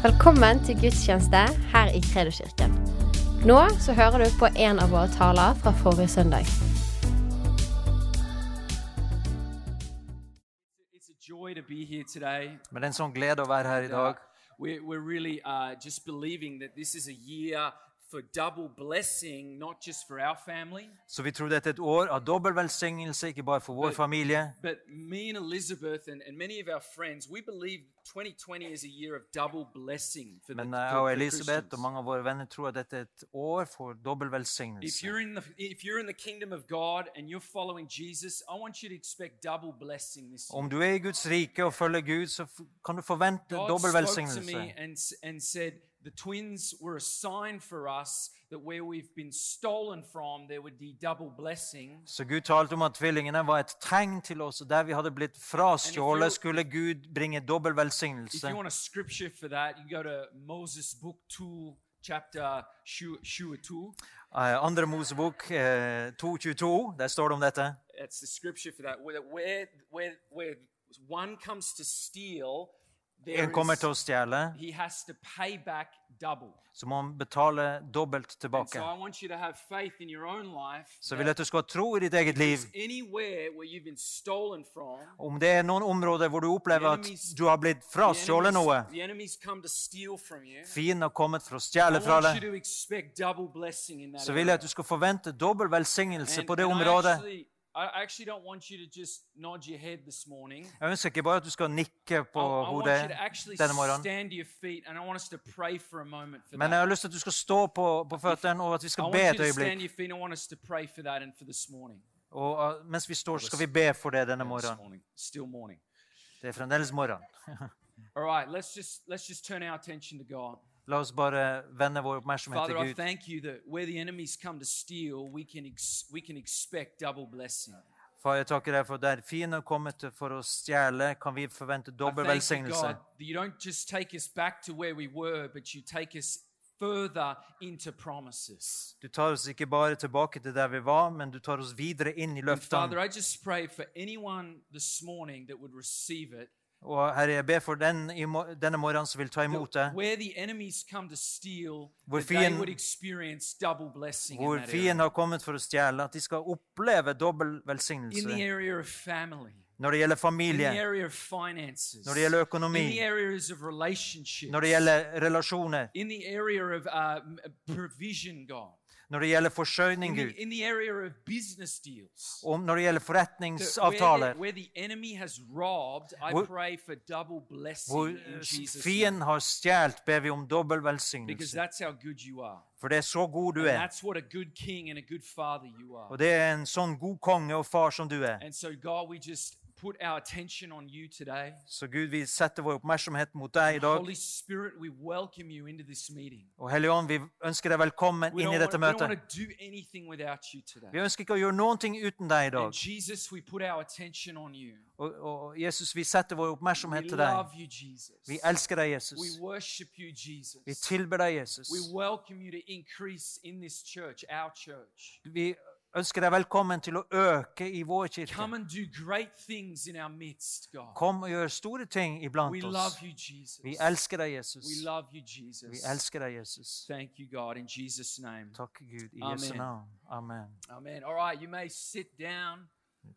Velkommen til gudstjeneste her i Kredoskirken. Nå så hører du på en av våre taler fra forrige søndag. It's a joy to be here today. Men det er en sånn glede å være her i dag. We're, we're really uh, just believing that this is a year for double blessing, not just for our family, Så vi tror dette er et år av dobbel velsignelse, ikke bare for vår familie. but me and Elizabeth and, and many of our friends, we believe 2020 is a year of double blessing for the Men for, og for Elisabeth og mange av våre venner tror at dette er et år for dobbel If velsignelse. you're, in the, if you're in the kingdom of God and you're following Jesus, I want you to expect double blessing this year. Om du er i Guds rike og følger Gud, så kan du forvente God dobbel spoke to velsignelse. me and, and said the twins were a sign for us that where we've been stolen from, there would be double blessing. Så Gud talte om at tvillingene var et tegn til oss, og der vi hadde blitt frastjålet, skulle Gud bringe dobbel If you want a scripture for that, you go to Moses book 2, chapter 22. Eh, Andre Mosebok eh, 2.22, der står det om dette. That's the scripture for that. Where, where, where, one comes to steal, En kommer til å stjele, så må han betale dobbelt tilbake. Så vil jeg at du skal ha tro i ditt eget liv. Om det er noen områder hvor du opplever at du har blitt frastjålet noe, fienden har kommet for å stjele fra deg, så vil jeg at du skal forvente dobbel velsignelse på det området. Actually, I actually don't want you to just nod your head this morning. Jeg ønsker ikke bare at du skal nikke på I hodet denne morgenen, stand to your feet, and I want us to pray for a moment for men jeg har lyst til at du skal stå på, på føttene, og at vi skal be et øyeblikk. Og mens vi står, skal vi be for det denne morgenen. Det er fremdeles morgen. All right, let's just let's just turn our attention to God. La oss bare vende vår oppmerksomhet Father, til I Gud. thank you that where the enemies come to steal, we can we can expect double blessing. Far, jeg takker deg for der fienden har kommet for å stjele, kan vi forvente I dobbel velsignelse. You don't just take us back to where we were, but you take us further into promises. Du tar oss ikke bare tilbake til der vi var, men du tar oss videre inn i And Father, løftene. I just pray for anyone this morning that would receive it. Og Herre, jeg ber for den denne morgenen som vil ta imot det, Hvor fienden- har kommet for å stjele, at de skal oppleve dobbel velsignelse. Family, når det gjelder familie, finances, når det gjelder økonomi, når det gjelder relasjoner, in når det gjelder in Gud. Gud, the, in the og når det gjelder forretningsavtaler. where, the, where the robbed, Hvor- in fienden har stjålet, ber vi om dobbel velsignelse. For det er så god du er. Og det er en sånn god konge og far som du er. And so, God, we just put our attention on you today. Så Gud, vi setter vår oppmerksomhet mot deg i dag. Holy Spirit, we welcome you into this meeting. Og Hellige Ånd, vi ønsker deg velkommen inn i dette dette we don't møtet. want to do anything without you Vi ønsker ikke å gjøre noen ting uten deg i dag. And Jesus, we put our attention on you. Og, og Jesus, vi setter vår We oppmerksomhet til deg. love you, Jesus. Vi elsker deg, Jesus. We worship you, Jesus. Vi tilber deg, Jesus. We welcome you to increase in this church, our church. Vi ønsker deg velkommen til å øke i vår kirke. Come and do great things in our midst, Kom og gjør store ting We iblant love oss. you, Vi elsker deg, Jesus. We love Vi elsker deg, Jesus. You, God, in Jesus' name. Takk, Gud, i Jesu navn. Amen. Amen. All right, you may sit down.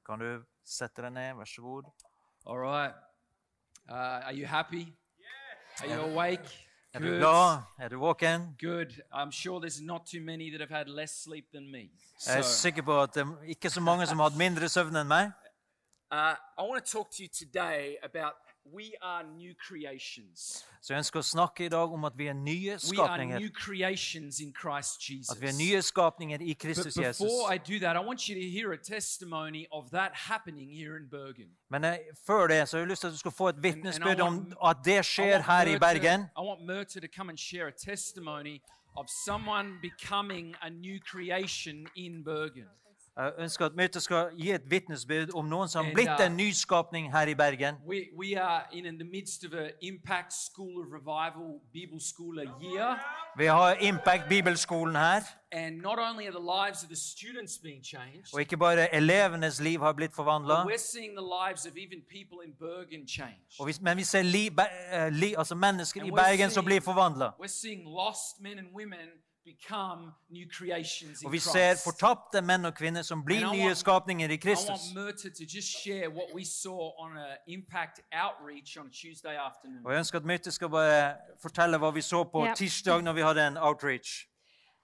Kan du sette deg ned? Vær så god. All right. Uh, are you happy? Are you awake? Er du glad? Er du våken? Good. I'm sure there's not too many that have had less sleep than me. Er So, sikker på at det er ikke så mange som har hatt mindre søvn enn meg. uh, I want to talk to you today about we are new creations. Så jeg ønsker å snakke i dag om at vi er nye We are new creations in Christ Jesus. At vi er nye skapninger i But Kristus Jesus. before I do that, I want you to hear a testimony of that happening here in Bergen. Men jeg, før det så har jeg lyst til at du skal få et And- and I vitnesbyrd om at det skjer her i Bergen. I want Myrta to come and share a testimony of someone becoming a new creation in Bergen. Jeg ønsker at møtet skal gi et vitnesbyrd om noen som har blitt uh, en nyskapning her i Bergen. We, we Revival. Vi har Impact Bibelskolen her. And not only are the lives of the students being changed, Og ikke bare elevenes liv har blitt forvandla, men vi ser li, be- eh, li, altså mennesker And i Bergen seeing, som blir forvandla. Og vi ser fortapte menn og kvinner som blir nye skapninger i I Kristus. want Murta to just share what we saw on an Impact outreach on Tuesday afternoon. Og Jeg ønsker at Myrte skal bare fortelle hva vi så på tirsdag når vi hadde en outreach.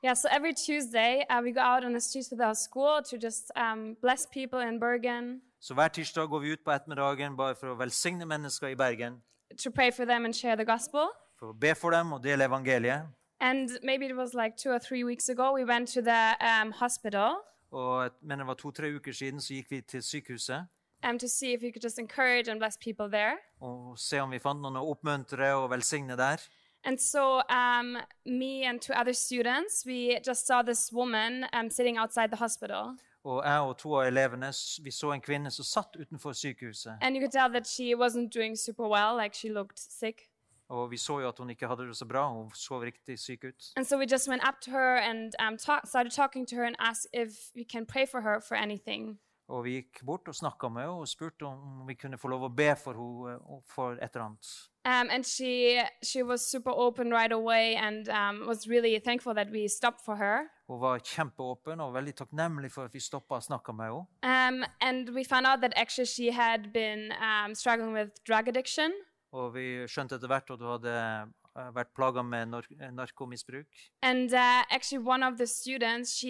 Yeah, so every Tuesday uh, we go out on the streets with our school to just um, bless people in Bergen, Så hver tirsdag går vi ut på ettermiddagen bare for å velsigne mennesker i Bergen. to pray for them and share the gospel. For å be for dem og dele evangeliet. And maybe it was like two or three weeks ago, we went to the um, hospital Og men det var to-tre uker siden så gikk vi til sykehuset um, to see if we could just encourage and bless people there. og se om vi fant noen å oppmuntre og velsigne der. And so, um, me and two other students, we just saw this woman um, sitting outside the hospital. Og jeg og to av elevene vi så en kvinne som satt utenfor sykehuset. And you could tell that she wasn't doing super well, like she looked sick. Og vi så jo at hun ikke hadde det så bra. Hun så riktig syk ut. And so we just went up to her and um, talk, started talking to her and asked if we can pray for her for anything. Og vi gikk bort og snakka med henne og spurte om vi kunne få lov å be for henne eh, for et eller annet. Um, and she she was super open right away and um, was really thankful that we stopped for her. Hun var kjempeåpen og veldig takknemlig for at vi stoppa og snakka med henne. Um, and we found out that actually she had been um, struggling with drug addiction. Og vi skjønte etter hvert at hun hadde eh, vært plaga med nar narkomisbruk. And uh, students.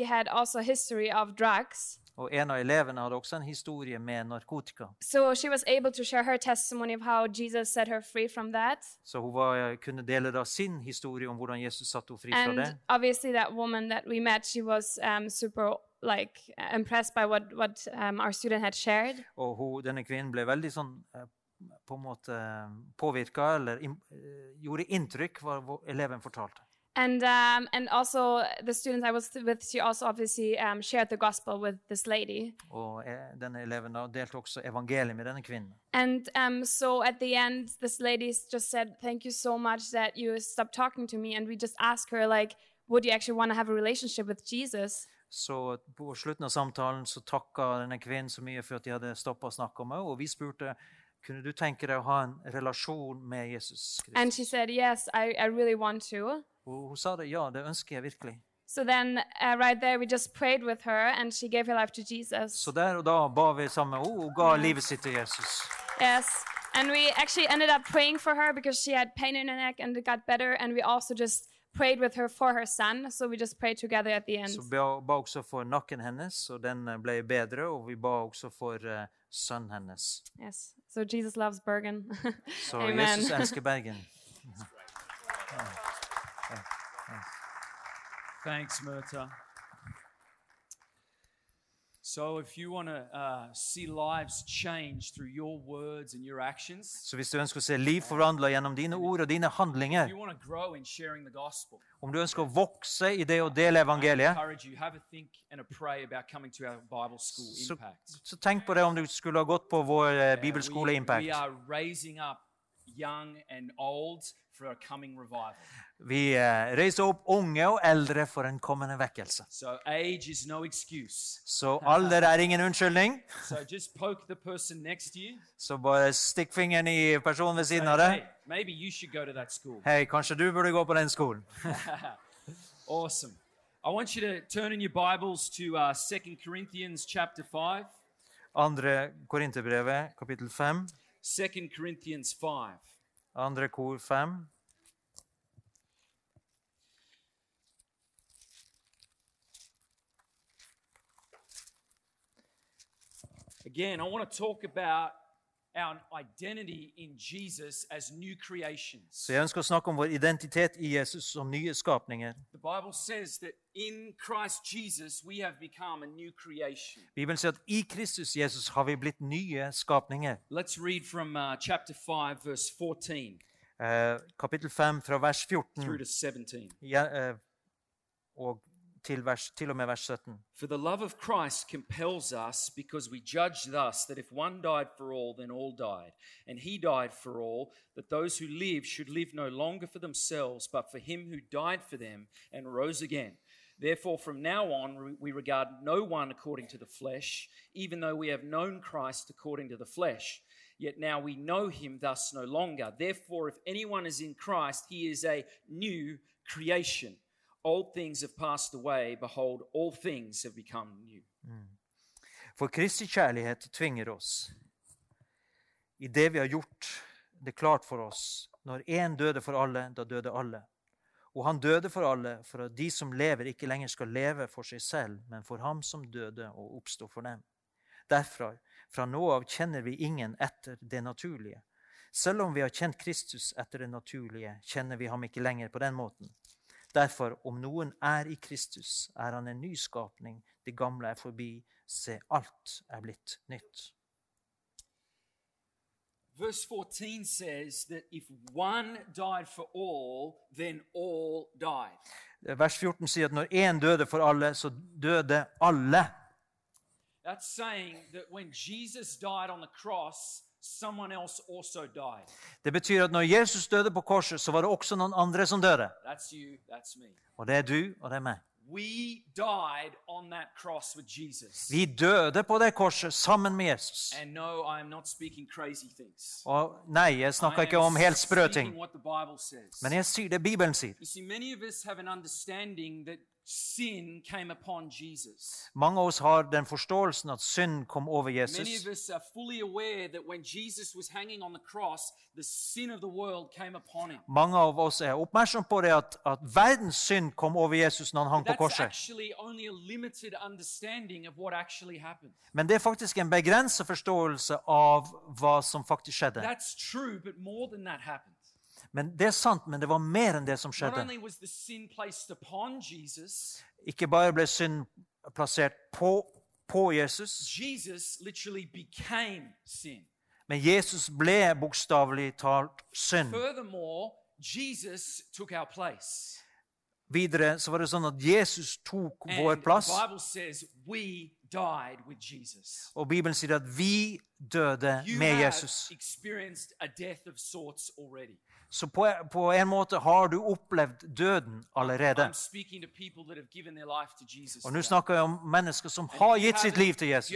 Og en av elevene hadde også en historie med narkotika. So. Så hun var, kunne dele da sin historie om hvordan Jesus satte henne fri fra And det. obviously, that woman that we met, she was um, super like impressed by what what um, our student had shared. Og hun, denne kvinnen ble veldig sånn eh, på en måte påvirka, eller eh, gjorde inntrykk, hva eleven fortalte. And um, and also the student I was with, she also obviously um, shared the gospel with this lady. Og eh, denne eleven delte også evangeliet med denne kvinnen. And um, so at the end, this lady just said, "Thank you so much that you stopped talking to me." And we just asked her, like, "Would you actually want to have a relationship with Jesus?" Så på slutten av samtalen så takka denne kvinnen så mye for at de hadde stoppa å snakke med henne. Og vi spurte kunne du tenke deg å ha en relasjon med Jesus And she Kristus. said, "Yes, I, I really want to." Og hun sa det. Ja, det ønsker jeg virkelig. So then, uh, right there, we just prayed with her, and she gave her life to Jesus. Så der og da ba vi sammen Oh. Hun ga livet sitt til Jesus. Yes. And we actually ended up praying for her because she had pain in her neck and it got better. And we also just prayed with her for her son. So we just prayed together at the end. Så ba, ba også for nakken hennes, og den eh, ble bedre. Og vi ba også for eh, sønnen hennes. Yes. So Jesus loves Bergen. so Amen. Jesus elsker Bergen. Thanks, Murta. So, if you want to uh, see lives change through your words and your actions, Så hvis du ønsker å se liv forandre gjennom dine ord og dine if handlinger, you want to grow in sharing the gospel, om du ønsker å vokse i det å dele evangeliet, you have a think and a pray about coming to our Bible school så, impact. så tenk på det om du skulle ha gått på vår eh, Uh, bibelskole we, Impact. we are raising up young and old Vi eh, reiser opp unge og eldre for en kommende vekkelse. So no. Så alder er ingen unnskyldning. So. Så bare stikk fingeren i personen ved siden av deg. Hei, kanskje du burde gå på den skolen. Awesome. I want you to turn in your Bibles to uh, 2 Corinthians chapter 5. Andre Korinterbrevet, kapittel 5. 2 Corinthians 5. Andre kor 5. Again, I want to talk about Så jeg ønsker å snakke om vår identitet i Jesus som nye skapninger. Bibelen sier at i Kristus Jesus har vi blitt nye skapninger. Let's read from uh, chapter 5, verse 14 Eh, kapittel 5 fra vers 14 17. ja, eh, og til, vers, til og med vers 17. For the love of Christ compels us because we judge thus that if one died for all, then all died. And he died for all, that those who live should live no longer for themselves, but for him who died for them and rose again. Therefore, from now on, we- we regard no one according to the flesh, even though we have known Christ according to the flesh. Yet now we know him thus no longer. Therefore, if anyone is in Christ, he is a new creation. Old things have passed away. Behold, all things have become new. For Kristi kjærlighet tvinger oss. I det vi har gjort det klart for oss. Når én døde for alle, da døde alle. Og han døde for alle, for at de som lever, ikke lenger skal leve for seg selv, men for ham som døde og oppsto for dem. Derfra, fra nå av, kjenner vi ingen etter det naturlige. Selv om vi har kjent Kristus etter det naturlige, kjenner vi ham ikke lenger på den måten. Derfor, om noen er i Kristus, er han en ny skapning. Det gamle er forbi. Se, alt er blitt nytt. Verse 14 says that if one died for all, then all died. Vers 14 sier at når én døde for alle, så døde alle. That's saying that when Jesus died on the cross, someone else also died. Det betyr at når Jesus døde på korset, så var det også noen andre som døde. That's you, that's me. Og det er du, og det er meg. We died on that cross with Jesus. Vi døde på det korset sammen med Jesus. And no, I am not speaking crazy things. Og nei, jeg snakker ikke om helt sprø ting. Men jeg sier det Bibelen sier. You see, many of us have an understanding that sin came upon Jesus. Mange av oss har den forståelsen at synd kom over Many Jesus. of us are fully aware that when Jesus was hanging on the cross, the sin of the world came upon him. Mange av oss er oppmerksom på det at, at verdens synd kom over Jesus når han hang på That's korset. actually only a limited understanding of what actually happened. Men det er faktisk en begrenset forståelse av hva som faktisk skjedde. That's true, but more than that happened. Men Det er sant, men det var mer enn det som skjedde. Ikke bare ble synd plassert på, på Jesus, men Jesus ble bokstavelig talt synd. Videre så var det sånn at Jesus tok vår And plass, with Jesus. og Bibelen sier at vi døde You med Jesus. Så på, på en måte har du opplevd døden allerede. Og nå snakker jeg om mennesker som har gitt sitt liv til Jesus.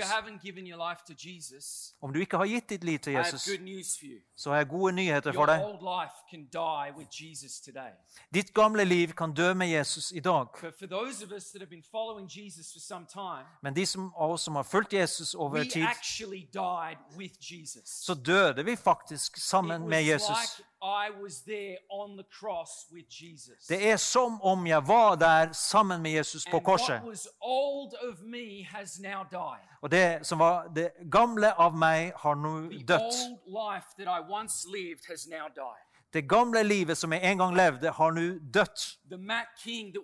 Om du ikke har gitt ditt liv til Jesus, så har jeg gode nyheter for deg. Ditt gamle liv kan dø med Jesus i dag. Men de som, av oss som har fulgt Jesus over tid, så døde vi faktisk sammen med Jesus. Like I was there on the cross with Jesus. Det er som om jeg var der sammen med Jesus på korset. what was old of me has now died. Og det som var det gamle av meg, har nå The Det gamle livet som jeg en gang levde, har nå dødt. Matt King.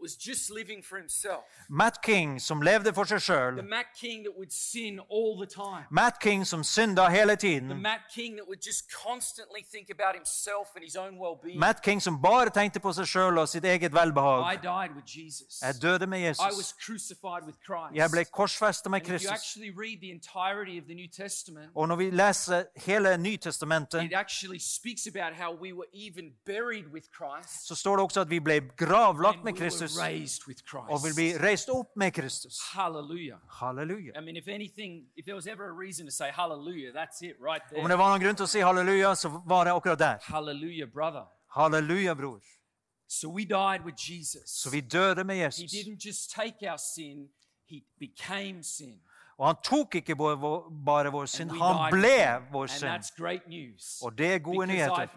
Matt King, som levde for seg sjøl. Matt King. Matt som synda hele tiden. Matt King. Matt King, som bare tenkte på seg sjøl og sitt eget velbehag. Jeg døde med Jesus. Jeg ble korsfesta med Kristus. Og når vi leser hele Nytestamentet, it actually speaks about how we were even buried with Christ så står det også at vi ble gravlagt med we Kristus were raised with og vil Christ. bli reist opp med Kristus. Hallelujah. Halleluja. I mean, if anything, if there was ever a reason to say hallelujah, that's it right Om det there. var noen grunn til å si halleluja, så var det akkurat der. Hallelujah, brother. Halleluja, bror. So we died with Jesus. Så vi døde med He didn't just take our sin, he became sin. Og han tok ikke bare vår- synd, han ble vår synd. Og det er gode nyheter,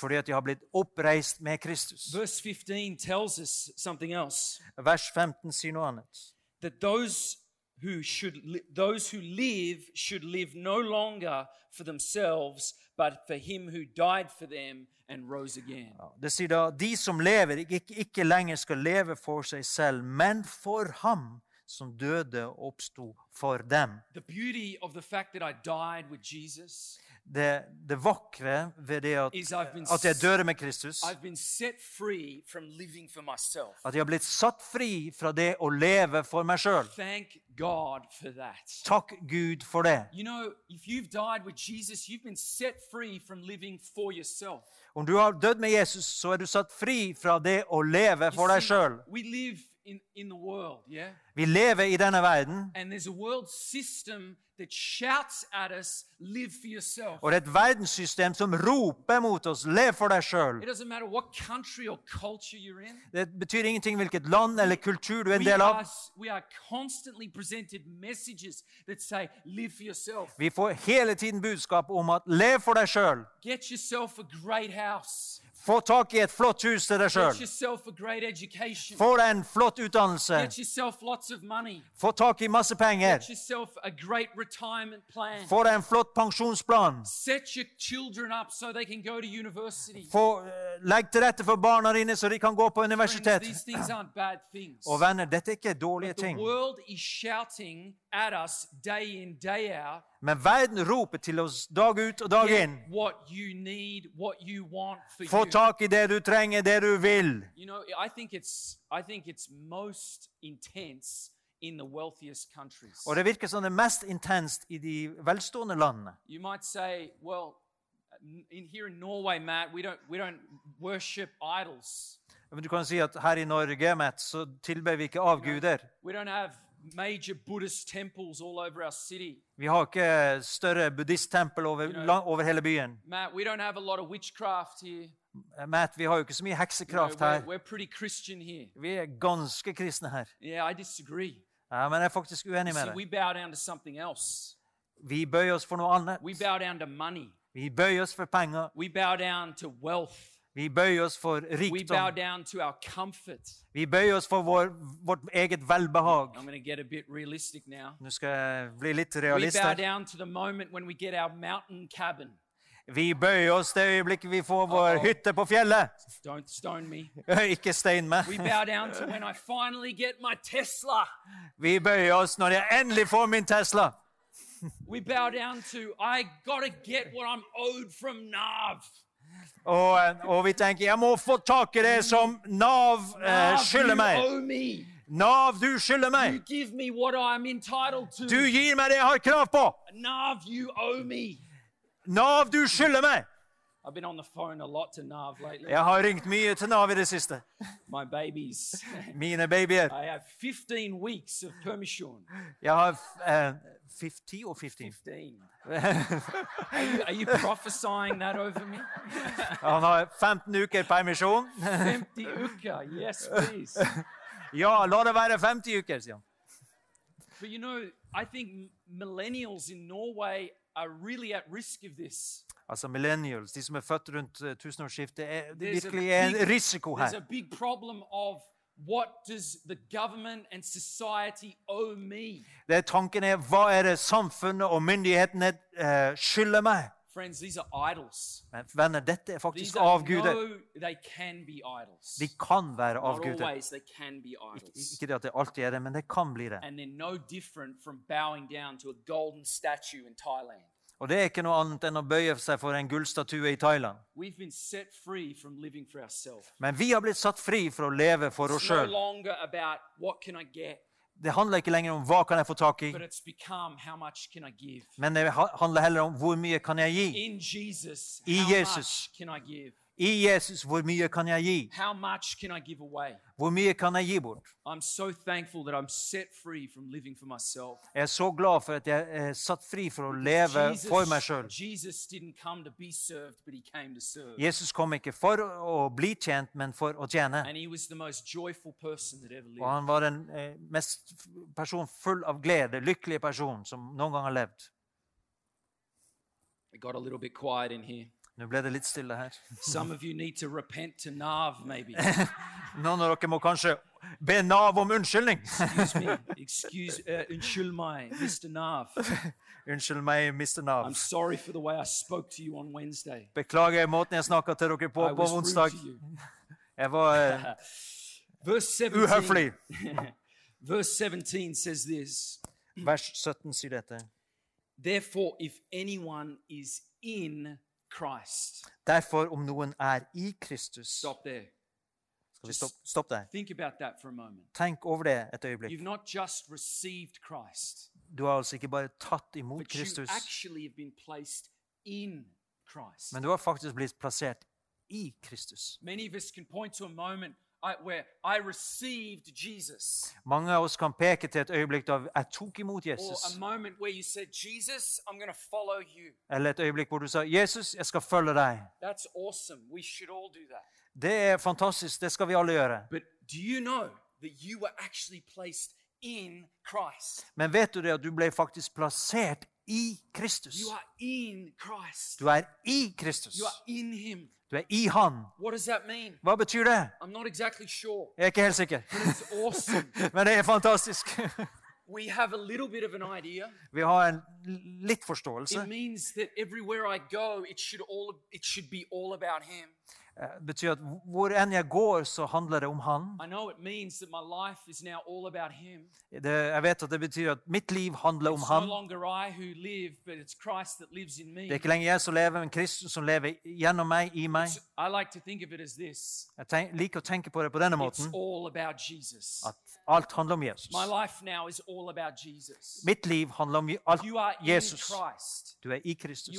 fordi at jeg har blitt oppreist med Kristus. Verse 15 tells us something else. Vers 15 sier noe annet. that those who should those who live should live no longer for themselves but for him who died for them and rose again Det sier da de som lever, ikke, ikke lenger skal leve for seg selv, men for ham som døde og oppsto for dem. jesus Det, det vakre ved det at, been, at jeg døde med Kristus, at jeg har blitt satt fri fra det å leve for meg sjøl. Takk Gud for det. You know, if you've died with Jesus, you've been set free from living for yourself. Om du har dødd med Jesus, så er du satt fri fra det å leve for deg sjøl. In, in the world, yeah? Vi lever i denne verden, And there's a world system that shouts at us, live for yourself. og det er et verdenssystem som roper mot oss 'lev for deg sjøl'. It doesn't matter what country or culture you're in. Det betyr ingenting hvilket land eller kultur du er en del av. we are constantly presented messages that say, live for yourself. Vi får hele tiden budskap om at 'lev for deg sjøl'. Get yourself a great house. Få tak i et flott hus til deg sjøl. Få deg en flott utdannelse. Få tak i masse penger. Få deg en flott pensjonsplan. So. Få, eh, legg til rette for barna dine så de kan gå på universitet. Og venner, dette er ikke dårlige ting. day in, day out. Men verden roper til oss dag ut og dag inn. need, you Få tak i det du trenger, det du vil. You know, I think it's I think it's most intense in the wealthiest countries. Og det virker som det er mest intenst i de velstående landene. You might say, well, in here in Norway, Matt, we don't we don't worship idols. Men du kan si at her i Norge Matt, så tilber vi ikke avguder. We don't have major Buddhist temples all over our city. Vi har ikke større buddhisttempel over, la- over hele byen. Matt, we don't have a lot of witchcraft here. Matt, vi har jo ikke så mye You know, we're, her. we're pretty Christian here. Vi er ganske kristne her. Yeah, I disagree. Ja, men jeg er faktisk uenig med deg. we bow down to something else. Vi bøyer oss for noe annet. We bow down to money. Vi bøyer oss for penger. We bow down to wealth. Vi bøyer oss for rikdom. Vi bøyer oss for vår, vårt eget velbehag. Nå skal jeg bli litt realistisk realist her. Vi bøyer oss det øyeblikket vi får vår hytte på fjellet. Don't stone me. Ikke stein meg. Vi bøyer oss når jeg endelig får min Tesla. We bow down to I gotta get what I'm owed from Nav. Og, og vi tenker jeg må få tak i det som Nav eh, skylder meg. Nav, du skylder meg. Du gir meg det jeg har krav på. Nav, du skylder meg. I've been on the phone a lot to Nav lately. Jeg har ringt mye til Nav i det siste. Mine babyer. I have 15 weeks of permission. Jeg har eh, 50 or 15. 15. Are you, are you prophesying that over me? Han har 15 uker permisjon. 50 uka, yes, please. Ja, la det være 50 uker, sier han. But you know, I think millennials in Norway are really at risk of this. Altså millennials, de som er født rundt eh, tusenårsskiftet, er, det There's a virkelig en big- risiko There's a big problem of what does the government and society owe me? Det tanken er, hva er det samfunnet og myndighetene eh, skylder meg? Friends, these are idols. Men venner, dette er faktisk avguder. no. De kan være avguder. idols. Ikke det at det alltid er det, men det kan bli det. Og det er ikke noe annet enn å bøye seg for en gullstatue i Thailand. Men vi har blitt satt fri for å leve for oss sjøl. Det handler ikke lenger om hva kan jeg få tak i, men det handler heller om hvor mye kan jeg gi. I Jesus. I Jesus, hvor mye kan jeg gi? How much can I give away? Hvor mye kan jeg gi bort? I'm so thankful that I'm set free from living for myself. Jeg er så glad for at jeg er satt fri for å leve for meg sjøl. Jesus didn't come to be served, but he came to serve. Jesus kom ikke for å bli tjent, men for å tjene. And he was the most joyful person that ever Og han var den eh, mest person full av glede, lykkelige person som noen gang har levd. It got a little bit quiet in here. Nå ble det litt stille her. Some of you need to repent to Nav, maybe. Noen av dere må kanskje be Nav om unnskyldning. Excuse me. Excuse, uh, unnskyld meg, Mr. Nav. Unnskyld meg, Mr. Nav. I'm sorry for the way I spoke to you on Wednesday. Beklager måten jeg snakka til dere på I på onsdag. Jeg var uh, uhøflig. Verse 17 says this Vers 17 sier dette. Therefore, if anyone is in Christ, Derfor, om noen er i Kristus stop there. Skal vi stoppe stopp der? Think about that for a moment. Tenk over det et øyeblikk. You've not just received Christ, Du har altså ikke bare tatt imot but you Kristus, actually have been placed in Christ. men du har faktisk blitt plassert i Kristus. Many of us can point to a moment I, where I received Jesus, Mange av oss kan peke til et øyeblikk da jeg tok imot Jesus, a moment where you said, Jesus, I'm going to follow you. eller et øyeblikk hvor du sa 'Jesus, jeg skal følge deg'. Awesome. We should all do that. Det er fantastisk, det skal vi alle gjøre. You know that you were actually placed in Christ? Men vet du det at du ble faktisk plassert i Kristus? You are in Christ. Du er i Kristus. You are in Him. Du er i Han. What does that mean? Hva betyr det? I'm not exactly sure. Jeg er ikke helt sikker. It's awesome. Men det er fantastisk. we have a little bit of an idea. Vi har en litt forståelse. It means that everywhere I go, it should all it should be all about Him. Det betyr at hvor enn jeg går, så handler det om Han. Det, jeg vet at det betyr at mitt liv handler om Han. Det er ikke lenger jeg som lever, men Kristus som lever gjennom meg, i meg. Jeg liker å tenke på det på denne måten. At alt handler om Jesus. Mitt liv handler om alt Jesus. Du er i Kristus.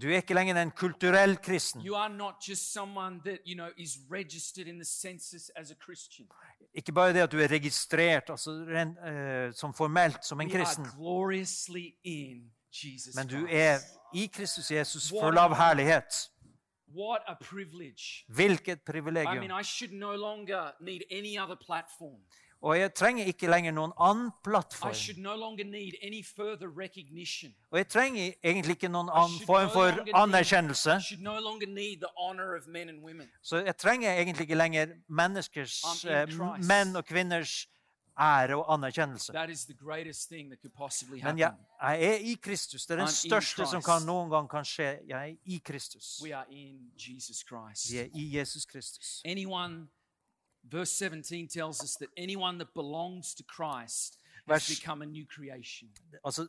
Du er ikke lenger en kulturell kristen. You are not just someone that, you know, is registered in the census as a Christian. Ikke bare det at du er registrert altså, eh, som formelt som en kristen, men du er i Kristus Jesus full av herlighet. What a privilege. Hvilket I mean, privilegium. I should no longer need any other platform. Og jeg trenger ikke lenger noen annen plattform. no. Og jeg trenger egentlig ikke noen annen form for anerkjennelse. No. Så jeg trenger egentlig ikke lenger menneskers, eh, menn og kvinners ære og anerkjennelse. Men jeg, jeg er i Kristus. Det er den største som kan noen gang kan skje. Jeg er i Kristus. Vi er i Jesus Kristus. Verse 17 tells us that anyone that belongs to Christ has Vers- become a new creation. Altså,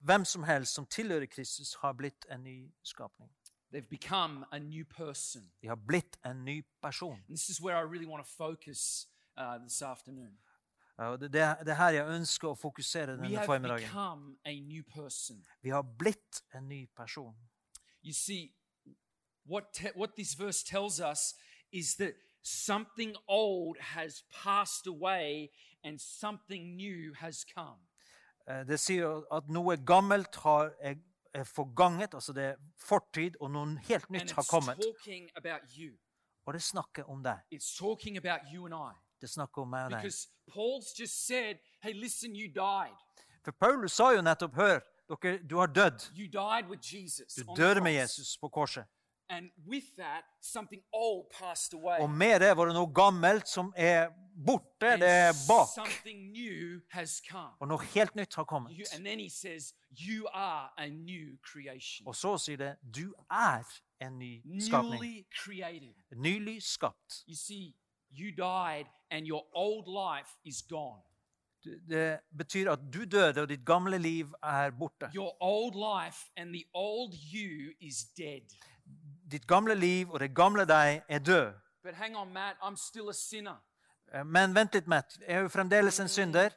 hvem som helst som tilhører Kristus, har blitt en ny skapning. They've become a new person. De har blitt en ny person. And this is where I really want to focus uh, this afternoon. Ja, og Det, det det er her jeg ønsker å fokusere We denne have formiddagen. become a new person. Vi har blitt en ny person. You see, what, te- what this verse tells us is that something old has passed away and something new has come. Eh, Det sier at noe gammelt har, er, er forganget, altså det er fortid, og noe helt nytt har kommet. talking about you. Og det snakker om deg. It's talking about you and I. Det snakker om meg og deg. Because Paul's just said, hey, listen. For Paulus sa jo nettopp, hør, dere, du har dødd. You died with Jesus. Du døde med. Jesus på korset. Og med det var det noe gammelt som er borte, det er bak. Og noe helt nytt har kommet. Og så sier det, du er en ny skapning. Nylig skapt. Det betyr at du døde, og ditt gamle liv er borte. Ditt gamle liv og det gamle deg er død. But hang on, Matt, I'm still a sinner. Eh, Men vent litt, Matt. Jeg er jo fremdeles en synder.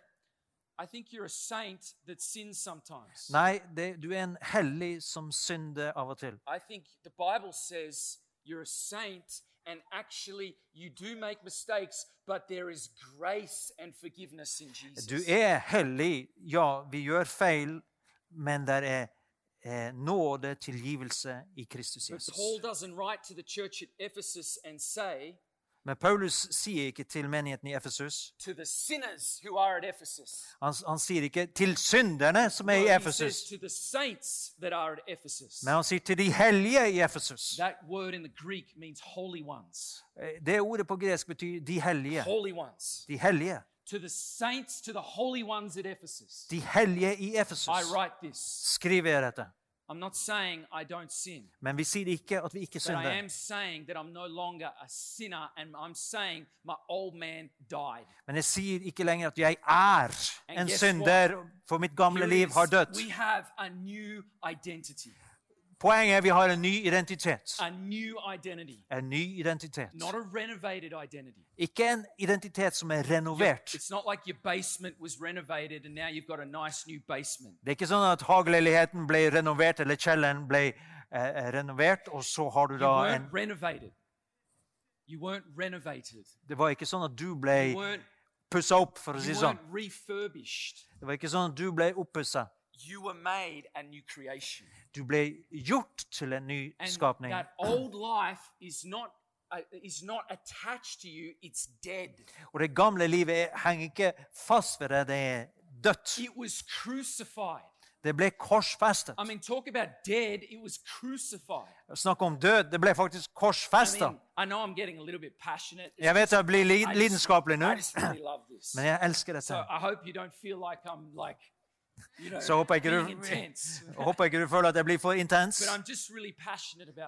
I think you're a saint that sins sometimes. Nei, det, du er en hellig som synder av og til. I think the Bible says you're a saint, and actually you do make mistakes, but there is grace and forgiveness in Jesus. Du er hellig. Ja, vi gjør feil, men det er eh, nåde, tilgivelse i Kristus Jesus. Men Paulus sier ikke til menigheten i Efesus han, han sier ikke til synderne som er i Efesus, men han sier til de hellige i Efesus. That word in the Greek means holy ones. Eh, Det ordet på gresk betyr de hellige. De hellige. To the saints, to the holy ones at Ephesus. De hellige i Efesus. I write this. Skriver jeg dette. I'm not saying I don't sin, Men vi sier ikke at vi ikke but I synder. am saying that I'm no longer a sinner, and I'm saying my old man died. Men jeg sier ikke lenger at jeg er And en guess synder, for mitt gamle liv har dødt. dødd. We have a new identity. Poenget er vi har en ny identitet. A new. En ny identitet. Not a. Ikke en identitet som er renovert. Like your basement was renovated and now you've got a nice new. Det er ikke sånn at hageleiligheten ble renovert, eller kjelleren ble eh, renovert, og så har du da en. Det var ikke sånn at du ble pussa opp, for å si det sånn. Det var ikke sånn at du ble oppussa. You were made a new creation. Du ble gjort til en ny And skapning. that old life is not, uh, is not attached to you, it's dead. Og det gamle livet er- henger ikke fast ved deg, det er dødt. It was crucified. Det ble korsfestet. I mean, talk about dead, it was crucified. Snakk om død. Det ble faktisk I korsfesta. mean, I know I'm getting a little bit Jeg vet jeg blir li- lidenskapelig nå, really men jeg elsker So dette. I hope you don't feel like I'm like, Så håper jeg, du, håper jeg ikke du føler at jeg blir for intens.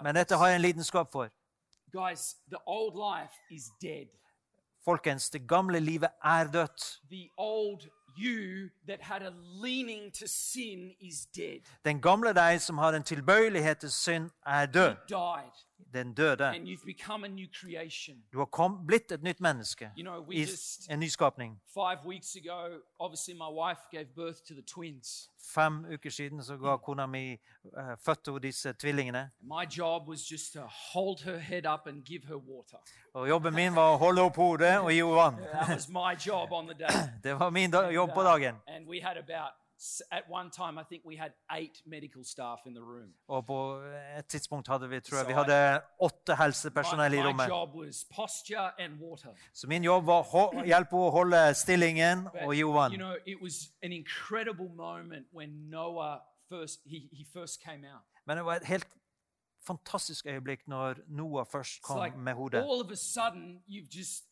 Men dette har jeg en lidenskap for. Folkens, det gamle livet er dødt. Den gamle deg som har en tilbøyelighet til synd, er død. Den døde. Du har kom, blitt et nytt menneske. You know, just- en nyskapning. Five ago, obviously, my wife gave birth to the twins. Fem uker siden så ga kona mi uh, fødte hun disse tvillingene. Job was just to hold her head up and give her water. Og jobben min var å holde opp hodet og gi henne vann. That was my job on the day. Det var min jobb på dagen. And uh, and at one time, I think we had eight medical staff in the room. Og på et tidspunkt hadde vi, tror jeg, vi hadde åtte My, helsepersonell i my rommet. job was posture and water. Så min jobb var å hjelpe å holde stillingen But, og gi you know, it was an incredible moment when Noah first he, he first came out. Men det var et helt fantastisk øyeblikk når Noah først kom like med hodet. all of a sudden you've just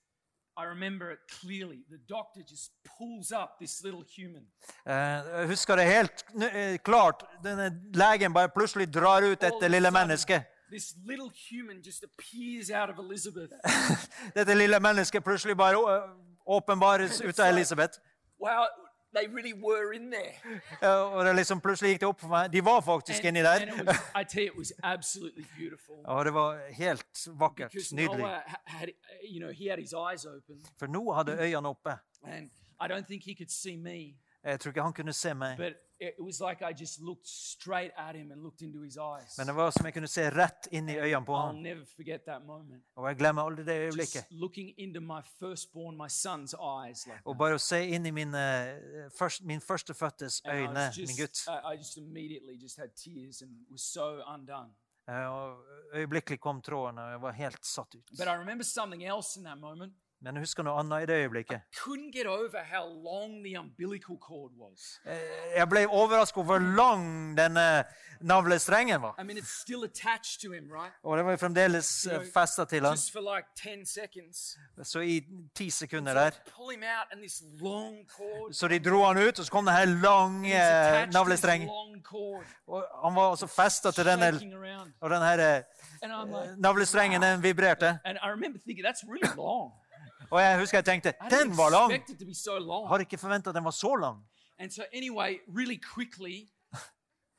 I remember it clearly. The doctor just pulls up this little human. Uh, husker det helt eh, klart. Denne legen bare plutselig drar ut dette lille mennesket. This little human just appears out of Elizabeth. Dette lille mennesket plutselig bare å- åpenbares ut av Elisabeth. wow, they really were in there. Og det liksom plutselig gikk det opp for meg. De var faktisk And, inni and der. was, I tell you, it was absolutely beautiful. Og det var helt vakkert. Because Nydelig. Noah had, you know, he had his eyes open, For Noah hadde øynene oppe. and I don't think he could see me, Jeg tror ikke han kunne se meg. but it it was like I just looked straight at him and looked into his eyes. Men det var som jeg kunne se rett inn i øynene på I'll ham. never forget that moment. Og jeg glemmer aldri det øyeblikket. Just looking into my firstborn, my son's eyes, like Og that. bare å se inn i min, eh, først, min førstefødtes And I øyne, was min just, gutt. I, I just immediately just had tears and was so undone. Eh, Og øyeblikkelig kom tråden, og jeg var helt satt ut. But I remember something else in that moment. Men husker noe annet i det øyeblikket. Get over how long the cord was. Eh, Jeg ble overrasket over hvor lang denne navlestrengen var. I mean, it's still to him, right? Og det var jo fremdeles You know, festa til han. Like Så i ti sekunder der pull him out, and this long cord. Så de dro han ut, og så kom denne lange navlestrengen. Og han var altså festa til denne. Og den her And I'm like, eh, navlestrengen den vibrerte. and I remember thinking, that's really long. Og jeg husker jeg tenkte den var lang! so long. Har ikke forventa den var så lang. And so, anyway, really quickly,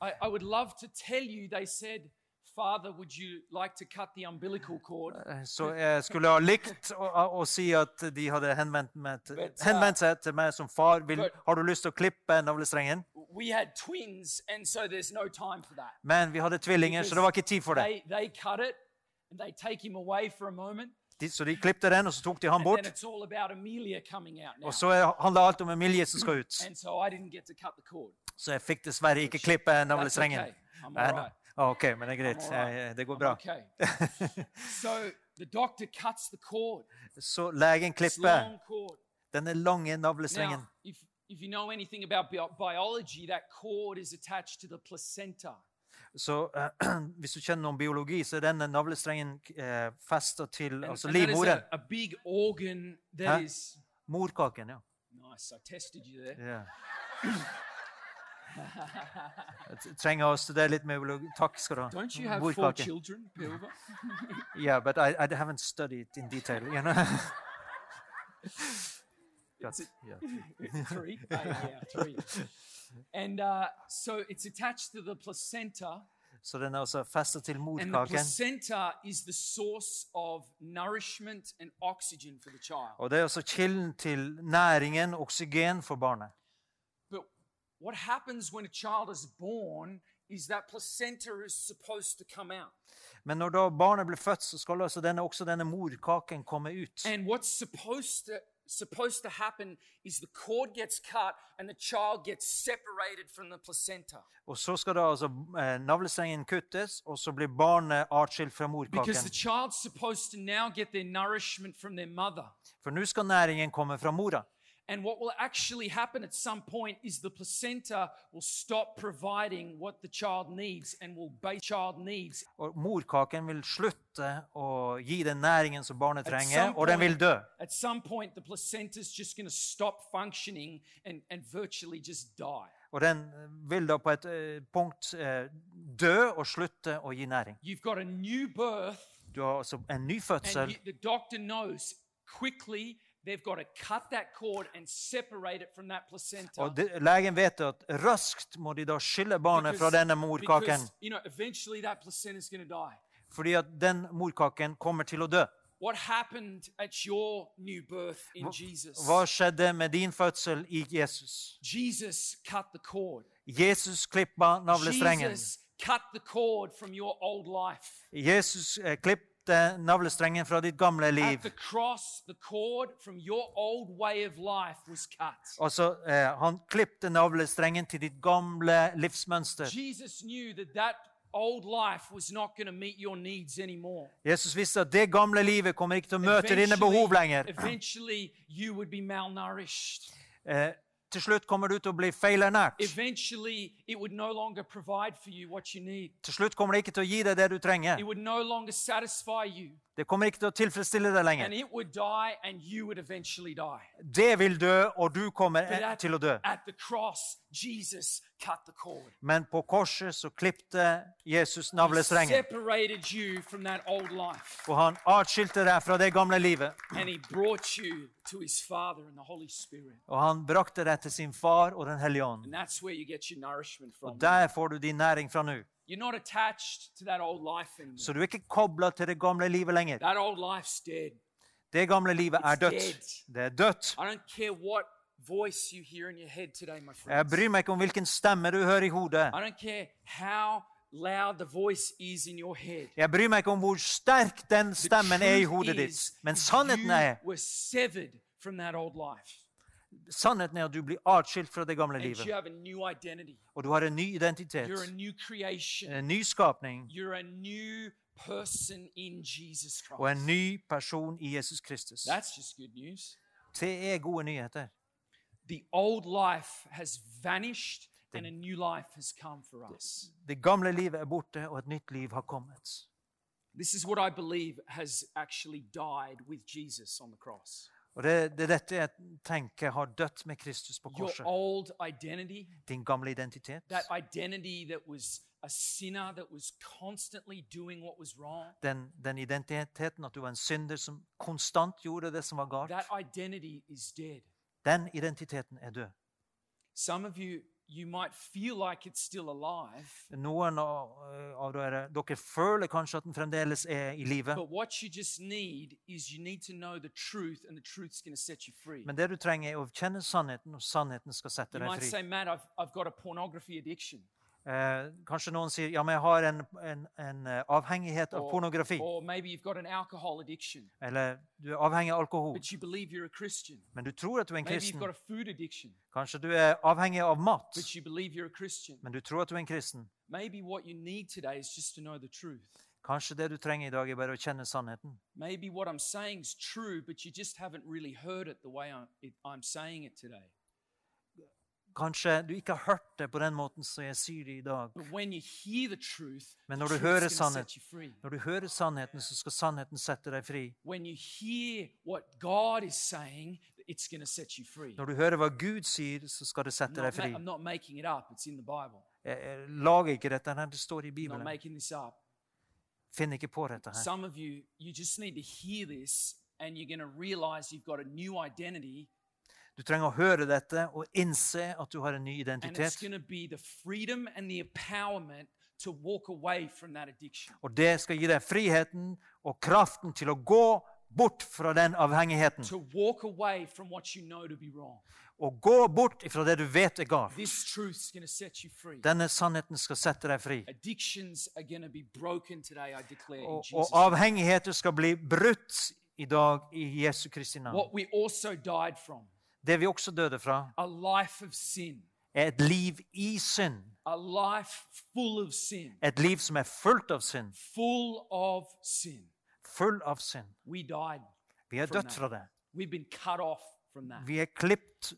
I, I would love to tell you, they said, Father, would you like to cut the umbilical cord? Eh, Så jeg skulle ha likt å, å si at de hadde henvendt, med, uh, henvendt seg til meg som far. Vil, har du lyst til å klippe navlestrengen? We had twins, and so there's no time for that. Men vi hadde tvillinger, så det var ikke tid for det. They, they cut it, and they take him away for a moment, De, så de klippte den, og så tok de ham bort. Og så handler alt om Emilie som skal ut. Så jeg fikk dessverre ikke klippe navlestrengen. okay. Right. OK, men det er greit. Eh, Det går bra. okay. So the doctor cuts the cord. Så legen klipper denne lange navlestrengen. Now, if, you know anything about bi- biology, that cord is attached to the placenta. Så uh, hvis du kjenner noe om biologi, så er denne navlestrengen uh, festa til And, altså livmoren. is Morkaken, ja. nice. I tested you there. Jeg trenger å studere litt med biologi. Takk skal du ha. Don't you have four children, Pilva? Yeah, but I, I haven't studied in detail, you know. Got- yeah. three? Uh, yeah, three. And uh, so it's attached to the placenta, Så den er også festet til and the morkaken. placenta is the source of nourishment and oxygen for the child. Og det er også kilden til næringen, oksygen, for barnet. But what happens when a child is born is that placenta is supposed to come out. Men når da barnet blir født, så skal også denne, også denne morkaken komme ut. And what's supposed to supposed to happen is the cord gets cut and the child gets separated from the placenta. Så skal da altså eh, navlestrengen kuttes, og så blir barnet atskilt fra Because morkaken. the child's supposed to now get their nourishment from their mother. For nå skal næringen komme fra mora. And what will actually happen at some point is the placenta will stop providing what the child needs and will base child needs. Slutte å gi den næringen som barnet trenger, og den vil dø. Point, the placenta is just going to stop functioning and, and virtually just die. Og den vil da på et eh, punkt eh, dø og slutte å gi næring. You've got a new birth, Du har altså en ny fødsel, you, the doctor knows quickly they've got to cut that cord and separate it from that placenta. og legen vet at raskt må de da skille barnet fra denne morkaken, because, you know, fordi at den morkaken kommer til å dø. What happened at your new birth in Jesus? Hva skjedde med din fødsel i Jesus? Jesus cut the. Jesus klippa navlestrengen. Jesus klippet the cord from your old life. Jesus eh, klippte navlestrengen fra ditt gamle liv. the cross, the cord from your old way of life was cut. Altså, eh, han klippte navlestrengen til ditt gamle livsmønster. Jesus knew that that old life was not going to meet your needs anymore. Jesus visste at det gamle livet kommer ikke til å møte dine behov lenger. eventually you would be malnourished. Eh, til slutt kommer du til å bli feilernært. Eventually, it would no longer provide for you what you need. Til slutt kommer det ikke til å gi deg det du trenger. Det kommer ikke til å tilfredsstille deg lenger. Det vil dø, og du kommer at, til å dø. cross. Men på korset så klippte Jesus navlestrengen. Og han atskilte deg fra det gamle livet. Og han brakte deg til sin far og Den hellige ånd. Og der får du din næring fra nå. You're not attached to that old life anymore. Så du er ikke kobla til det gamle livet lenger. That old life's dead. Det gamle livet er dødt. dead. Det er dødt. I don't care what voice you hear in your head today, my Jeg bryr meg ikke om hvilken stemme du hører i hodet. I don't care how loud the voice is in your head. Jeg bryr meg ikke om hvor sterk den stemmen er i hodet ditt. Men sannheten er, from that old life. Sannheten er at du blir atskilt fra det gamle livet. Og du har en ny identitet. En ny skapning og en ny person i Jesus Kristus. Det er gode nyheter. The old life has vanished and a new life has come for us. Det gamle livet er borte, og et nytt liv har kommet. This is what I believe has actually died with Jesus on the cross. Og det, det er dette jeg tenker har dødt med Kristus på korset. identity, Din gamle identitet. that identity that was a sinner that was constantly doing what was wrong, Den, den identiteten at du var en synder som konstant gjorde det som var galt. that identity is dead. Den identiteten er død. Some of you, you might feel like it's still alive, Noen av, eh, av dere, dere føler kanskje at den fremdeles er i live. but what you just need is you need to know the truth, and the truth's going to set you free. Men det du trenger, er å kjenne sannheten, og sannheten skal sette You deg might fri. say, Matt, I've, I've got a pornography addiction. Eh, kanskje noen sier ja, men jeg har en, en, en eh, avhengighet av Or, pornografi. or Eller du er avhengig av alkohol. Men du tror at du er en kristen. Kanskje du er avhengig av mat. Men du tror at du er en kristen. Kanskje det du trenger i dag, er bare å kjenne sannheten. Maybe what I'm saying is true, but you just haven't really heard it the way I'm, I'm saying it today. Kanskje du ikke har hørt det på den måten som jeg sier det i dag. Men når du hører gonna sannhet- set you free. Når du hører sannheten, så skal sannheten sette deg fri. Når du hører hva Gud sier, så skal det sette deg fri. Jeg, lager ikke dette her, det står i Bibelen. Finn ikke på dette her. Some of you, you just need to hear this and you're going to realize you've got a new identity Du trenger å høre dette og innse at du har en ny identitet. Og det skal gi deg friheten og kraften til å gå bort fra den avhengigheten. Og gå bort fra det du vet er galt. Denne sannheten skal sette deg fri. Og, og avhengigheter skal bli brutt i dag i Jesu Kristi navn. Det vi også døde fra, er et liv i synd. Et liv som er fullt av synd. full av synd. Vi er dødt fra det. Vi er klippet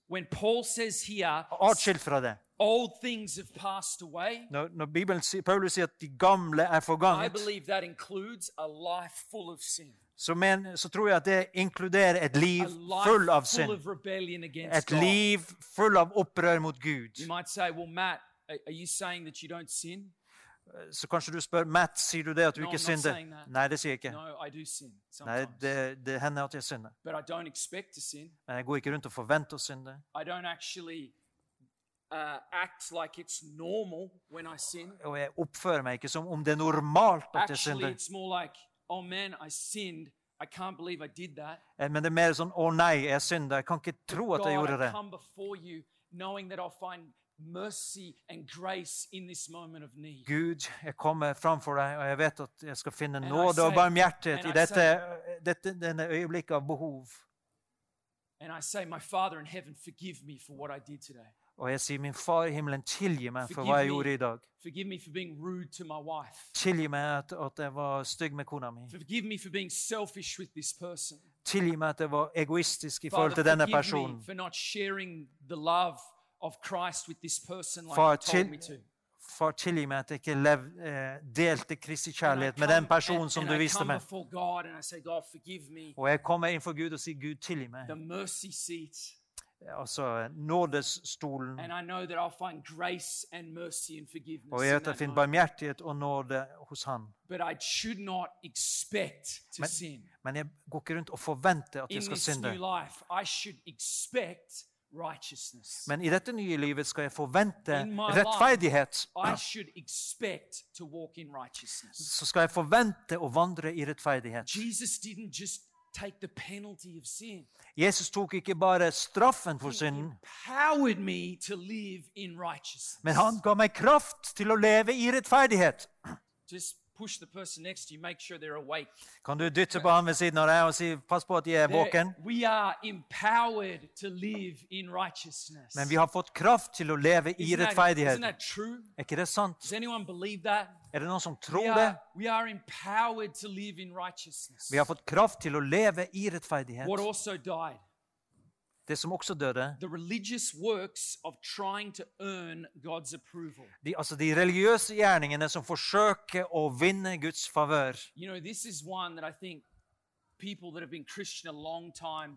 atskilt fra det. Old things have passed away, Når, når Bibelen, Paulus sier at de gamle er I forganget, believe that includes a life full of sin. så, men, så tror jeg at det inkluderer et liv full av synd. Et liv full av opprør mot Gud. Say, well, Matt, are are you saying that you don't sin? Så kanskje du spør Matt, sier du det at du No, ikke synder? Nei, det sier jeg ikke. No, sin Nei, det, det hender at jeg synder. Men jeg går ikke rundt og forventer å synde. Uh, act like it's normal when I sin. Og jeg oppfører meg ikke som om det er normalt at jeg Actually, synder. it's more like, oh man, I sinned. I can't believe I did that. Eh, Men det er mer sånn 'Å nei, jeg synder'. Jeg kan ikke tro at jeg God, gjorde I det. come before you knowing that I'll find mercy and grace in this moment of need. Gud, jeg kommer framfor deg, og jeg vet at jeg skal finne nåde og barmhjertighet i I dette, dette, denne øyeblikket av behov. And I say, my Father in heaven, forgive me for what I did today. Og jeg sier, 'Min far i himmelen, tilgi meg for hva jeg gjorde i dag'. Forgive me for being rude to my wife. Tilgi meg at, at jeg var stygg med kona mi. Forgive me for being selfish with this person. Tilgi meg at jeg var egoistisk i forhold til denne personen. for not sharing the love of Christ with this person like Far, til, far, tilgi meg at jeg ikke lev, eh, delte Kristi kjærlighet med den personen som du viste meg. Og jeg kommer innenfor Gud og sier, 'Gud, tilgi meg'. Seat. Altså nådesstolen. And I know that I'll find grace and mercy and forgiveness. Og jeg vet at jeg finner barmhjertighet og nåde hos Han. But I should not expect to Men- Men jeg går ikke rundt og forventer at jeg skal synde. life, I should expect righteousness. Men i dette nye livet skal jeg forvente rettferdighet. I should expect to walk in righteousness. Så skal jeg forvente å vandre i rettferdighet. Jesus didn't just take the penalty of sin. Jesus tok ikke bare straffen for synden, men han ga meg kraft til å leve i rettferdighet. Just push the person next to you, make sure they're awake. Kan du dytte på han ved siden av deg og si 'pass på at de er våken'? we are empowered to live in righteousness. Men vi har fått kraft til å leve i rettferdighet. Er ikke det sant? Does anyone believe that? Er det noen som We tror det? we are empowered to live in righteousness. Vi har fått kraft til å leve i rettferdighet. What also died? Det som også døde, de, altså de religiøse gjerningene som forsøker å vinne Guds favør. You know, time.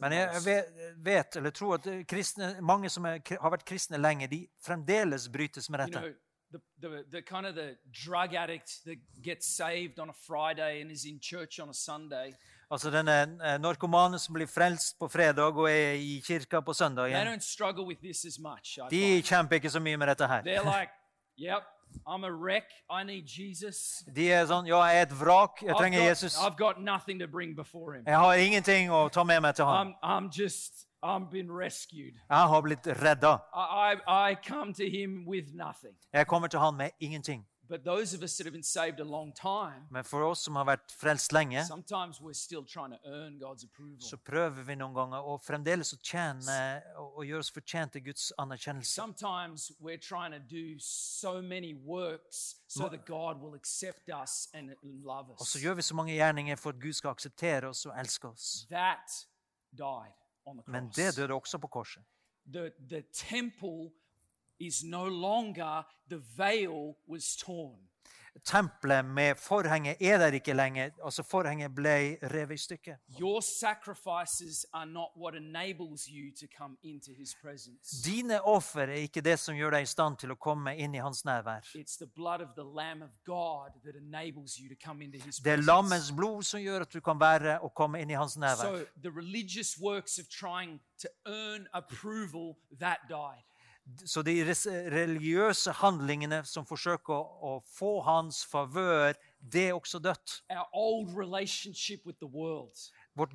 Men jeg vet, eller tror at kristne, mange som er, har vært kristne lenge, de fremdeles brytes med You dette. know, the, the, the kind of the drug addict that gets saved on a Friday and is in church on a Sunday, Altså denne eh, narkomane som blir frelst på fredag og er i kirka på søndag as much. De kjemper ikke så mye med dette her. Like, yep. De er sånn Ja, jeg er et vrak. Jeg trenger Jesus. I've got. Jeg har ingenting å ta med meg til ham. I'm, I'm just, I'm. Jeg har blitt redda. I, I, I. Jeg kommer til ham med ingenting. But those of us that have been saved a long time, Men for oss som har vært frelst lenge, sometimes we're still trying to earn God's approval. så prøver vi noen ganger å fremdeles å tjene og, gjøre oss fortjent til Guds anerkjennelse. Sometimes we're trying to do so many works so that God will accept us and love Og så gjør vi så mange gjerninger for at Gud skal akseptere oss og elske oss. That died on the Men det døde også på korset. The, the temple is no longer, the veil was torn. Tempelet med forhenget er der ikke lenger. Altså Forhenget ble revet i stykker. Dine offer er ikke det som gjør deg i stand til å komme inn i hans nærvær. Det er lammens blod som gjør at du kan være og komme inn i hans nærvær. So Så de religiøse handlingene som forsøker å, få hans favør, det er også dødt.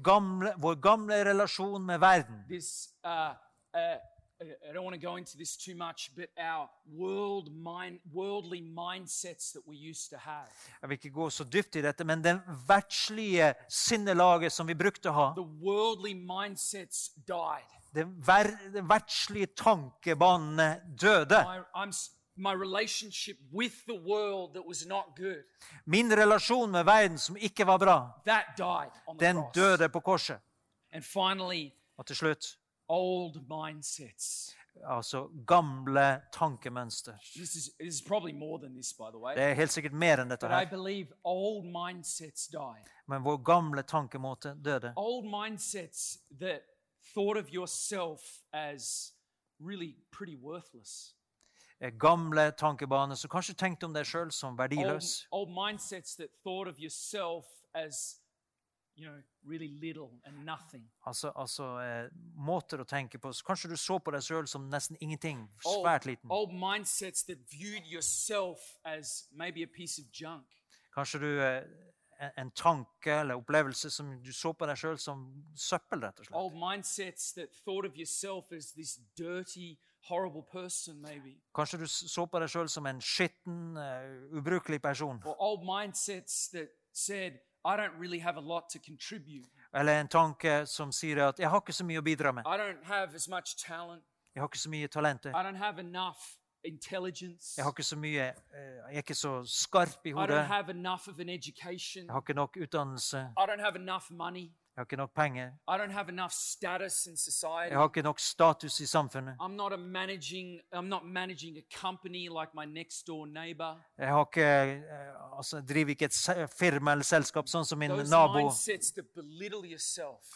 Gamle, vår gamle relasjon med verden. this, uh, uh, I don't want to go into this too much, but our world mind, worldly mindsets that we used to have. Jeg vil ikke gå så dypt i dette, men den verdslige sinnelaget som vi brukte å ha, The worldly mindsets died. Den, ver, den verdslige tankebanene døde. Min relasjon med verden som ikke var bra, den døde på korset. Og til slutt altså gamle tankemønster. Det er helt sikkert mer enn dette her. Men vår gamle tankemåte døde. Old mindsets that thought of yourself as really pretty worthless. Eh, Gamle tankebaner som kanskje tenkte om deg sjøl som verdiløs. old mindsets that thought of yourself as, you know, really little and nothing. Altså, altså eh, måter å tenke på. Kanskje du så på deg sjøl som nesten ingenting. Svært liten. old mindsets that viewed yourself as maybe a piece of junk. Kanskje du eh, en- tanke eller opplevelse som du så på deg sjøl som søppel, rett og slett. Old mindsets that thought of yourself as this dirty, horrible person, maybe. Kanskje du så på deg sjøl som en skitten, uh, ubrukelig person. Or old mindsets that said, I don't really have a lot to contribute. Eller en tanke som sier at 'jeg har ikke så mye å bidra med'. I don't have as much talent. Jeg har ikke så mye talenter. I don't have enough intelligence. Jeg har ikke så mye, eh, jeg er ikke så skarp i hodet. Jeg har ikke nok utdannelse. Jeg har ikke nok penger. I don't have enough status. Jeg har ikke nok status i samfunnet. Like. Jeg har ikke, eh, altså, driver ikke et firma eller selskap sånn som min Those nabo.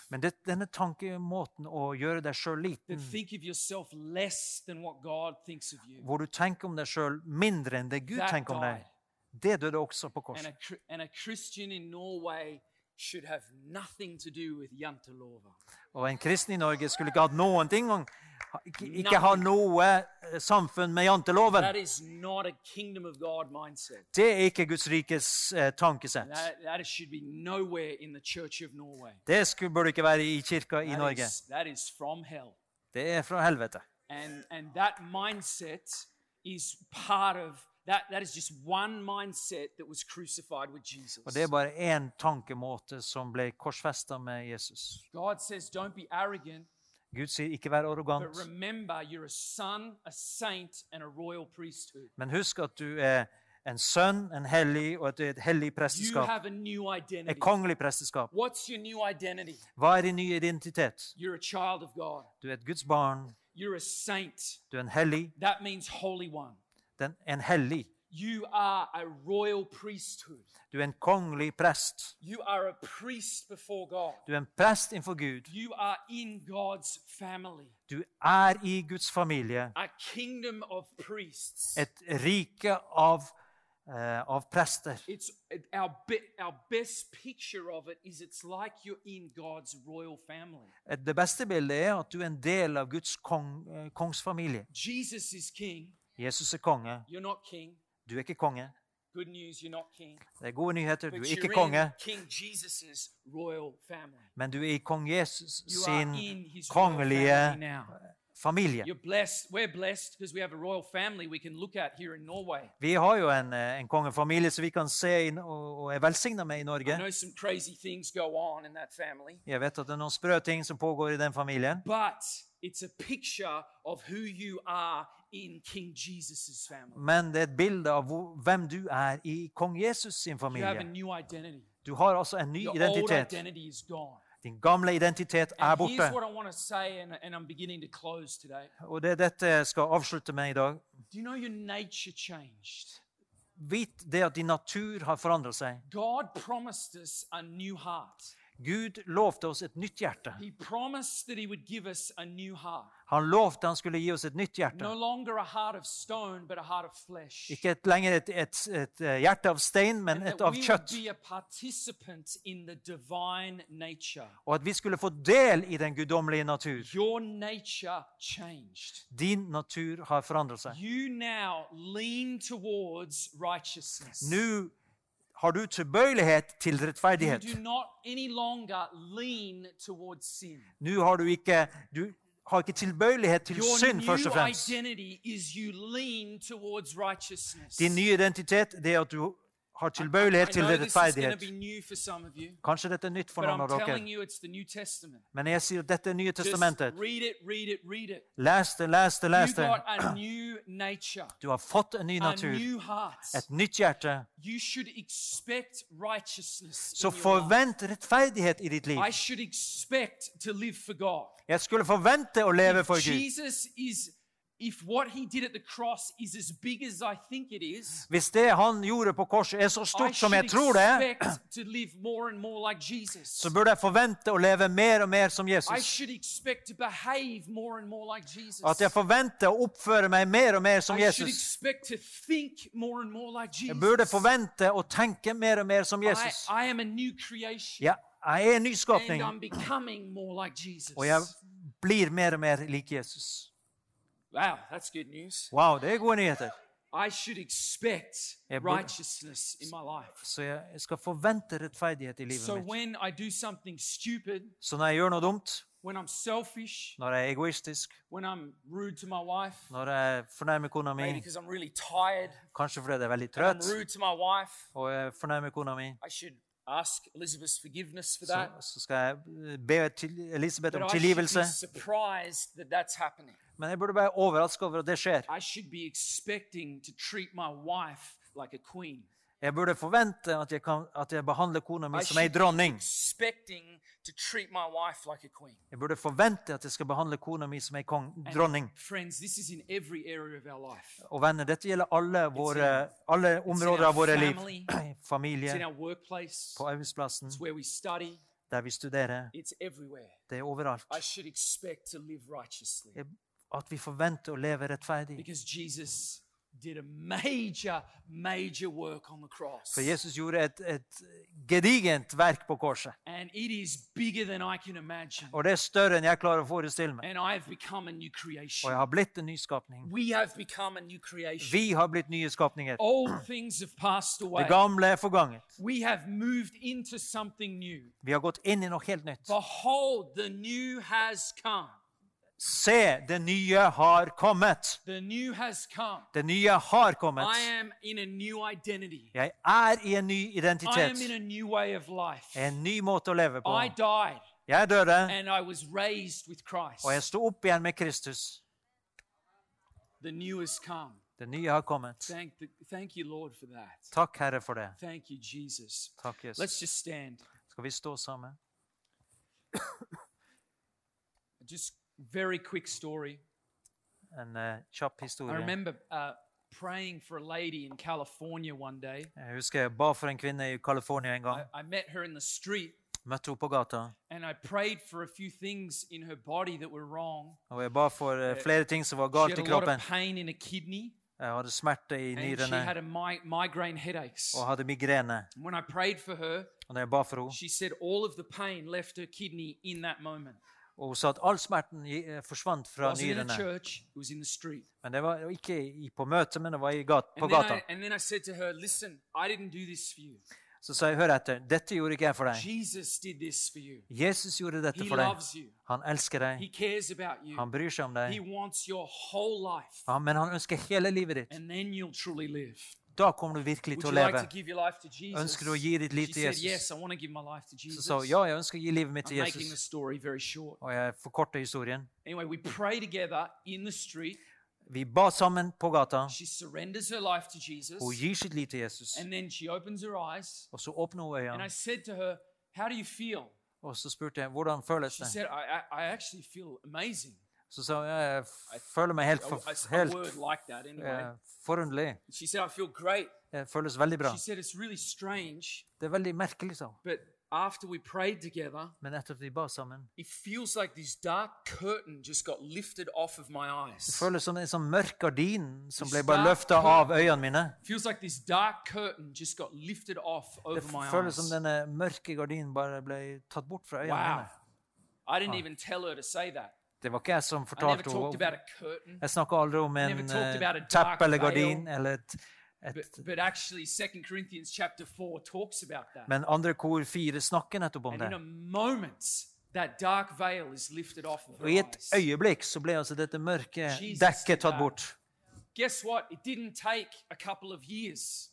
Men det, denne tankemåten å gjøre deg sjøl liten, think of yourself less than what God thinks of you. hvor du tenker om deg sjøl mindre enn det Gud That tenker om deg, det døde også på And a, korset. And a Christian in Norway should have nothing to do with jantelova. Og en kristen i Norge skulle ikke hatt noen ting ikke, ha noe eh, samfunn med janteloven. That is not a kingdom of God mindset. Det er ikke Guds rikes eh, tankesett. That, that should be nowhere in the Church of Norway. Det skulle, burde ikke være i kirka i Norge. Det er fra helvete. And, and that mindset is part of that. That is just one mindset that was crucified with Jesus. Og det er bare én tankemåte som ble korsfesta med Jesus. God says, don't be arrogant, Gud sier ikke vær but arrogant, remember you're a son, a saint, and a royal priesthood. men husk at du er en sønn, en hellig og et, et hellig You presteskap. have a new Et identity. kongelig presteskap. What's your new identity? Hva er din nye identitet? You're a child of God. Du er et Guds barn. You're a saint. Du er en hellig. That means holy one. Den, en hellig. You are a royal priesthood. Du er en kongelig prest. You are a priest before God. Du er en prest innenfor Gud. You are in God's family, Du er i Guds familie. a kingdom of priests. Et rike av, uh, av prester. It's our, be- our best picture of it is it's like you're in God's royal family. Det beste bildet er at du er en del av Guds kong, eh, kongsfamilie. Jesus is king. Jesus er konge. Du er ikke konge. Det er gode nyheter. Du er ikke konge, men du er i kong Jesus sin in kongelige familie. Vi har jo en, eh, en kongefamilie som vi kan se inn og, og er velsigna med i Norge. Jeg vet at det er noen sprø ting som pågår i den familien, but it's a picture of who you are in King Jesus' family. men det er et bilde av hvem du er i kong Jesus sin You have a familie. new identity. Du har altså en ny Your old identitet. identity is gone. Din gamle identitet er And borte. here's what I want to say, and, and I'm beginning to close today. Og det er dette jeg skal avslutte med i dag. Do you know your nature changed? vit det at din natur har forandret seg. God promised us a new heart. Gud lovte oss et nytt hjerte. Han lovte han skulle gi oss et nytt hjerte. Ikke et, lenger et, et, et eh, hjerte av stein, men et av kjøtt. Og at vi skulle få del i den guddommelige natur. Din natur har forandret seg. Nå har du tilbøyelighet til rettferdighet. Nå har du ikke, du har ikke tilbøyelighet til synd, først og fremst. Din nye identitet det er at du har tilbøyelighet til rettferdighet. Kanskje dette er nytt for noen av dere. Men jeg sier dette er Nye testamentet. Les det, les det, les det. Du har fått en ny natur, et nytt hjerte. Så forvent rettferdighet i ditt liv. Jeg skulle forvente å leve for Gud. Jesus is, if what he did at the cross is as big as I think it is, Hvis det han gjorde på korset, er så stort som jeg tror det, Jesus. så burde jeg forvente å leve mer og mer som Jesus. At jeg forventer å oppføre meg mer og mer som Jesus. Jeg burde forvente å tenke mer og mer som Jesus. Jeg er en ny nyskapning, I'm becoming more like Jesus. og jeg blir mer og mer lik Jesus. Wow, that's good news. Wow, det er gode nyheter. I should expect righteousness in my life. Så jeg skal forvente rettferdighet i So livet mitt. when I do something stupid, Så når jeg gjør noe dumt, when I'm selfish, når jeg er egoistisk, when I'm rude to my wife, når jeg fornærmer kona maybe mi, because I'm really tired, kanskje fordi jeg er veldig I'm trøtt, rude to my wife, og jeg fornærmer kona mi, I should ask Elizabeth's forgiveness for så, that. så skal jeg be til Elisabeth om tilgivelse. that that's happening. Men jeg burde være overrasket over at det skjer. I should be expecting to treat my wife like a queen. Jeg burde forvente at jeg, kan, at jeg behandler kona mi som ei dronning. like. Jeg burde forvente at jeg skal behandle kona mi som ei dronning. Friends. Og venner, dette gjelder alle, våre, alle områder av våre liv. Familie, på arbeidsplassen, der vi studerer. Det er overalt. At vi forventer å leve rettferdig. Did a major, major work on the cross. For Jesus gjorde et, et gedigent verk på korset. And it is bigger than I can imagine. Og det er større enn jeg klarer å forestille meg. And I have become a new Og jeg har blitt en nyskapning. We have become a new creation. Vi har blitt nye skapninger. Old things have passed away. Det gamle er forganget. We have moved into something new. Vi har gått inn i noe helt nytt. Behold, the new has come. Se, det nye har kommet. The new has come. Det nye har kommet. I am in a new identity. Jeg er i en ny I am identitet. in a new way of life. En ny måte å leve på. I died Jeg døde, and I was raised with Christ. og jeg sto opp igjen med Kristus. The new has come. Det nye har kommet. Thank, the, thank you, Lord, for that. Takk, Herre, for det. Thank you, Jesus. Takk, Let's Jesus. just stand. Skal vi stå sammen? Just very quick story. En eh, kjapp I remember uh, praying for a lady in California one day. Jeg husker jeg ba for en kvinne i California en gang. I, I met her in the street Møtte henne på gata. and I prayed for a few things in her body that were wrong. Og jeg ba for eh, flere ting som var galt i kroppen. She had a lot of pain in a kidney Jeg hadde smerte i and she had nyrene a mi- migraine headaches. og hadde migrene. When I prayed for her, Og når jeg ba for henne, og hun sa at all smerten eh, forsvant fra nyrene. Men det var ikke på møte, men det var i på gata. Så sa jeg, hør etter, dette gjorde ikke jeg for deg. Jesus gjorde dette for deg. Han elsker deg. Han bryr seg om deg. men han ønsker hele livet ditt. Da kommer du virkelig til å leve. Ønsker du å gi ditt liv til Jesus? Så sa hun, ja, jeg ønsker å gi livet mitt til Jesus. Og jeg forkorter historien. Vi ba sammen på gata. Hun gir sitt liv til Jesus. Og så åpner hun øynene. Og så spurte jeg hvordan føles det? Så spurte jeg hvordan føles fantastisk. det. Så sa hun jeg føler meg helt, for, helt word like anyway. eh, forunderlig. Det føles veldig bra. Det er veldig merkelig, sa hun. after we prayed together, Men etter vi ba sammen it feels like this dark curtain just got lifted off of my Det eyes. føles som en sånn mørk gardin som ble bare løfta av øynene mine. feels like this dark curtain just got lifted off Det over my føles som eyes. denne mørke gardinen bare ble tatt bort fra øynene Wow. mine. I didn't even tell her to say that. Det var ikke jeg som fortalte henne. Jeg snakka aldri om en eh, teppe eller gardin eller et, et but actually, 2 Corinthians 4 talks about that. Men andre kor fire snakker nettopp om det. Og i et øyeblikk så ble altså dette mørke dekket tatt bort. Guess what? It didn't take a couple of years.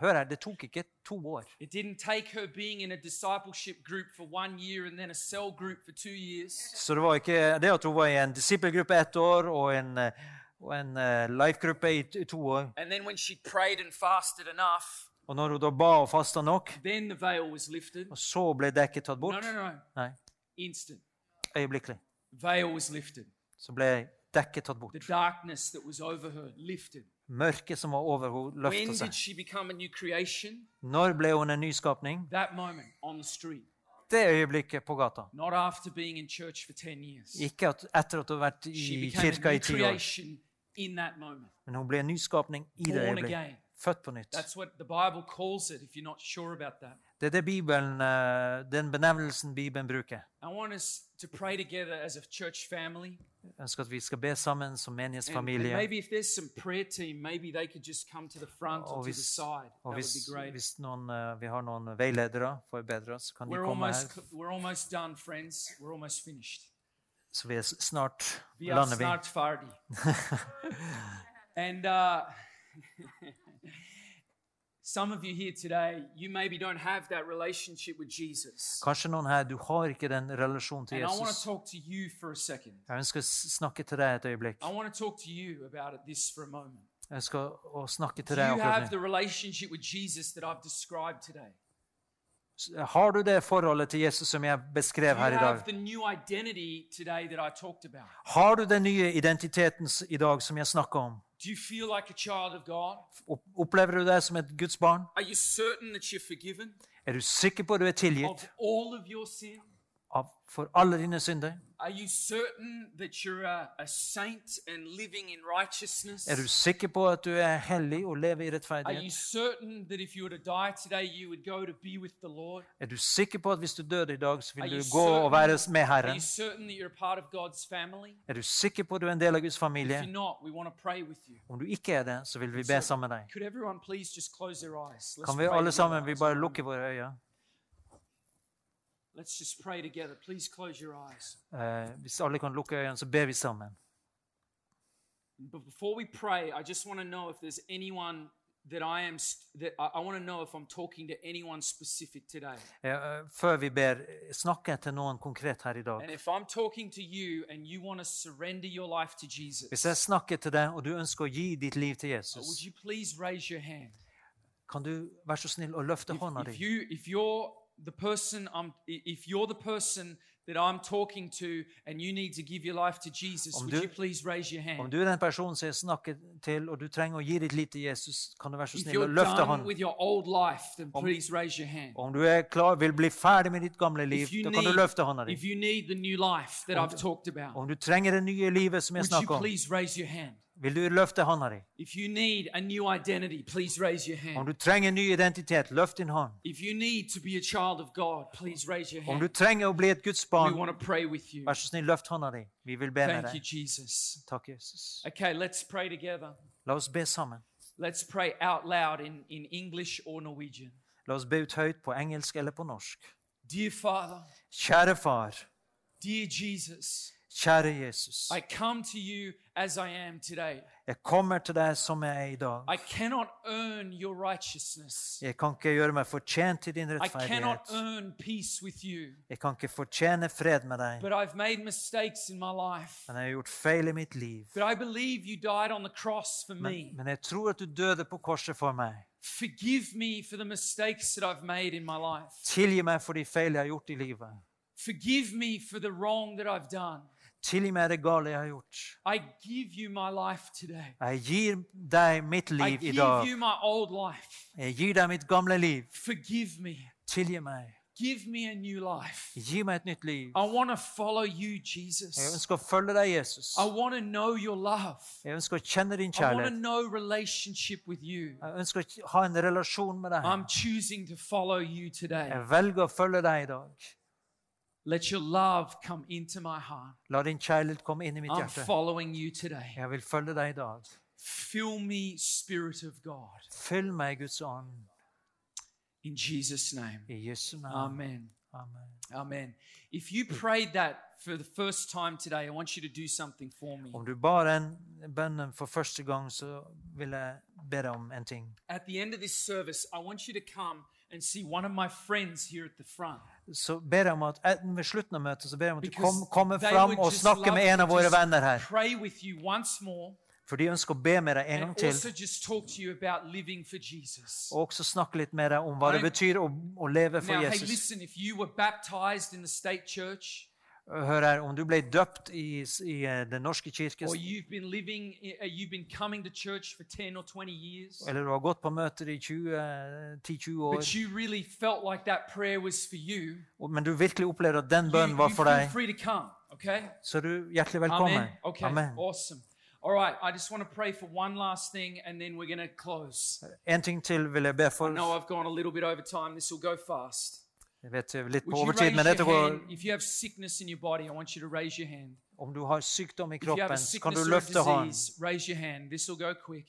Hør her, det tok ikke to år. It didn't take her being in a discipleship group for one year and then a cell group for two years. Så det var ikke det at hun var i en disippelgruppe ett år og en, og en eh, life-gruppe i to år. And then when she prayed and fasted enough, Og når hun da ba og fasta nok, then the veil was lifted. og så ble dekket tatt No, bort no, no. Nei, Instant. øyeblikkelig. Veil was lifted. Så ble dekket tatt bort. The darkness that was over her lifted. Mørket som var over henne, løftet løfta seg. Når ble hun en nyskapning? Det øyeblikket på gata. Not after being in church for 10 years. Ikke at, etter at hun har vært i kirka i ti år, men hun ble en nyskapning i det øyeblikket. Født på nytt. That's what the Bible calls it if you're not sure about that. Det er det Bibelen, eh, den benevnelsen Bibelen bruker. I want us to pray together as a church family. Jeg ønsker at vi skal be sammen som and menighetsfamilie. maybe if there's some prayer team, maybe they could just come to the front or to the side. That would hvis, be great. hvis noen, eh, vi har noen veiledere, forbedrere, så kan We're komme almost, her. we're almost done, friends. We're almost finished. Så vi er snart Vi er lander vi. snart ferdig. and uh, some of you here today, you maybe don't have that relationship with Jesus. Kanskje noen her, du har ikke den relasjonen til And I want to Jesus. talk to you for a second. Jeg ønsker å s- snakke til deg et øyeblikk. I want to talk to you about it this for a moment. Jeg ønsker å snakke Do til deg you have akkurat the nå. relationship with Jesus that I've described today? Har du det forholdet til Jesus som jeg beskrev her i dag? Har du den nye identiteten i dag som jeg snakka om? Opplever du deg som et Guds barn? Er du sikker på at du er tilgitt av, for alle dine synder? Are you certain that you're a, a saint and living in righteousness? Er du sikker på at du er hellig og lever i Are you rettferdighet? certain that if you were to die today, you would go to be with the Lord? Er du sikker på at hvis du døde i dag, så vil du gå og være med Are Herren? you certain that you're a part of God's family? Er du sikker på at du er en del av Guds familie? not, we want to pray with you. Om du ikke er det, så vil vi be sammen med deg. Could everyone please just close their eyes? Let's Kan vi alle sammen vi bare lukke våre øyne? Let's just pray together. Please close your eyes. Eh, hvis alle kan lukke øynene, så ber vi sammen. But before we pray, I just want to know if there's anyone that I am that I, I want to know if I'm talking to anyone specific today. Eh, eh, før vi ber, snakker jeg til noen konkret her i dag. And if I'm talking to you and you want to surrender your life to Jesus, Hvis jeg snakker til deg, og du ønsker å gi ditt liv til would Jesus, you please raise your hand? kan du være så snill å løfte If, hånda if di? you if you're the person I'm if you're the person that I'm talking to and you need to give your life to Jesus, Om would du- you please raise your Om hand? du er den personen som jeg snakker til, og du trenger å gi ditt liv til Jesus, kan du være så snill å you're løfte done hånden. with your old life, then please raise your hand. Om du er klar, vil bli ferdig med ditt gamle liv, da kan du løfte hånda if di. you need the new life that I've talked about, Om du trenger det nye livet som jeg would snakker om, please raise your hand? vil du løfte hånda di. If you need a new identity, please raise your hand. Om du trenger en ny identitet, løft din hånd. If you need to be a child of God, please raise your hand. Om du hand. trenger å bli et Guds We want to pray with you. vær så snill, løft hånda di. Vi vil be med Thank you. Jesus. Takk, Jesus. Okay, let's pray together. La oss be sammen. Let's pray out loud in, in English or Norwegian. La oss be ut høyt på engelsk eller på norsk. Dear Father, Kjære far, dear Jesus, kjære Jesus. I come to you as I am today. Jeg kommer til deg som jeg er i dag. I cannot earn your righteousness. Jeg kan ikke gjøre meg fortjent til din I cannot rettferdighet. earn peace with you. Jeg kan ikke fortjene fred med deg. But I've made mistakes in my life. Men jeg har gjort feil i mitt liv. But I believe you died on the cross for me. Men, men jeg tror at du døde på korset for meg. Forgive me for the mistakes that I've made in my life. Tilgi meg for de feil jeg har gjort i livet. Forgive me for the wrong that I've done. Meg det gale jeg har gjort. I give you my life today. Jeg gir deg mitt I liv i give dag. you my old life. Jeg gir deg mitt gamle liv. Forgive me. Tilgi meg. Give me a new life. Gi meg et nytt liv. I want to follow you, Jeg Jesus. ønsker å følge deg, Jesus. I want to know your love. Jeg ønsker å kjenne din I want to know relationship with you. Jeg ønsker å ha en relasjon med deg. I'm choosing to follow you today. Jeg velger å følge deg i dag. Let your love come into my heart. La din kjærlighet komme inn i mitt I'm following you today. Jeg vil følge deg i dag. Fill me, Spirit of God. Fyll meg, Guds ånd. In Jesus' name. I Jesu navn. Amen. Amen. Amen. If you prayed that for the first time today, I want you to do something for me. Om du bar den bønnen for første gang, så vil jeg be om en ting. At the end of this service, I want you to come and see one of my friends here at the front. Så ber jeg om at ved slutten av møtet så ber jeg om at du kom, kommer fram og snakker med en av våre venner her. For de ønsker å be med deg en gang til. Og også snakke litt med deg om hva det betyr å, å leve for Jesus. Listen, if you were baptized in the state church, Hør her, Om du ble døpt i, i eh, Den norske kirke, living, you've been coming to church for 10 or 20 years, eller du har gått på møter i 20, eh, 10-20 år, really like you, men du virkelig opplevde at den bønnen var for deg, come, okay? så du hjertelig velkommen. Amen. Okay, Amen. awesome. All right, I just want to pray for one last thing and then we're going to close. En ting til vil jeg be I for. know I've gone a little bit over time. This will go fast. Jeg vet jeg er litt på Would you overtid, men raise dette your går hand? If you have sickness in your body, I want you to raise your hand. Om du har sykdom i If you have a kroppen, så kan sickness du or a løfte hånden. disease, raise your hand. This will go quick.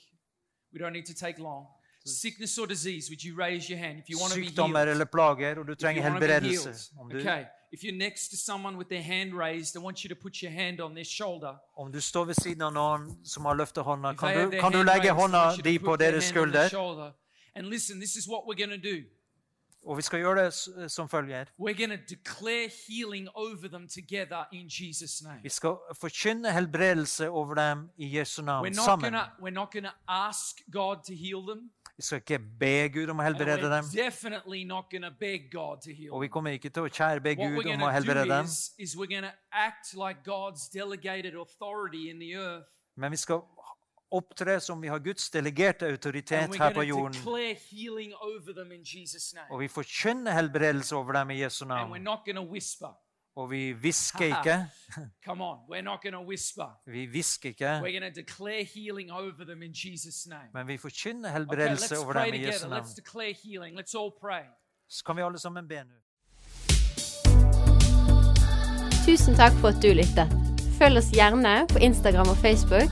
We don't need to take long. Sickness or disease, would you raise your hand if you want to be Sykdommer healed? eller plager, og du If trenger you wanna be helbredelse. healed. Om du, Okay. If you're next to someone with their hand raised, I want you to put your hand on their shoulder. om du står ved siden av noen som har løftet hånda, If they have kan du, their kan du hand legge raised, I hånda want you to di put på their deres hand on their skulder. shoulder. And listen, this is what we're going to do. Og vi skal gjøre det som følger. Vi skal forkynne helbredelse over dem i Jesu We're navn, not sammen. gonna we're not gonna ask God to heal them. Vi skal ikke be Gud om å helbrede dem, og vi kommer ikke til å kjære be Gud om å helbrede dem, is, is like men vi skal opptre som vi har Guds delegerte autoritet her på jorden. Og vi forkynner helbredelse over dem i Jesu navn. Og vi hvisker ikke. On, we're not gonna whisper. Vi hvisker ikke, We're gonna declare healing over them in Jesus' name. men vi forkynner helbredelse over dem i Jesu navn. Så kan vi alle sammen be nå. Tusen takk for at du lyttet. Følg oss gjerne på Instagram og Facebook,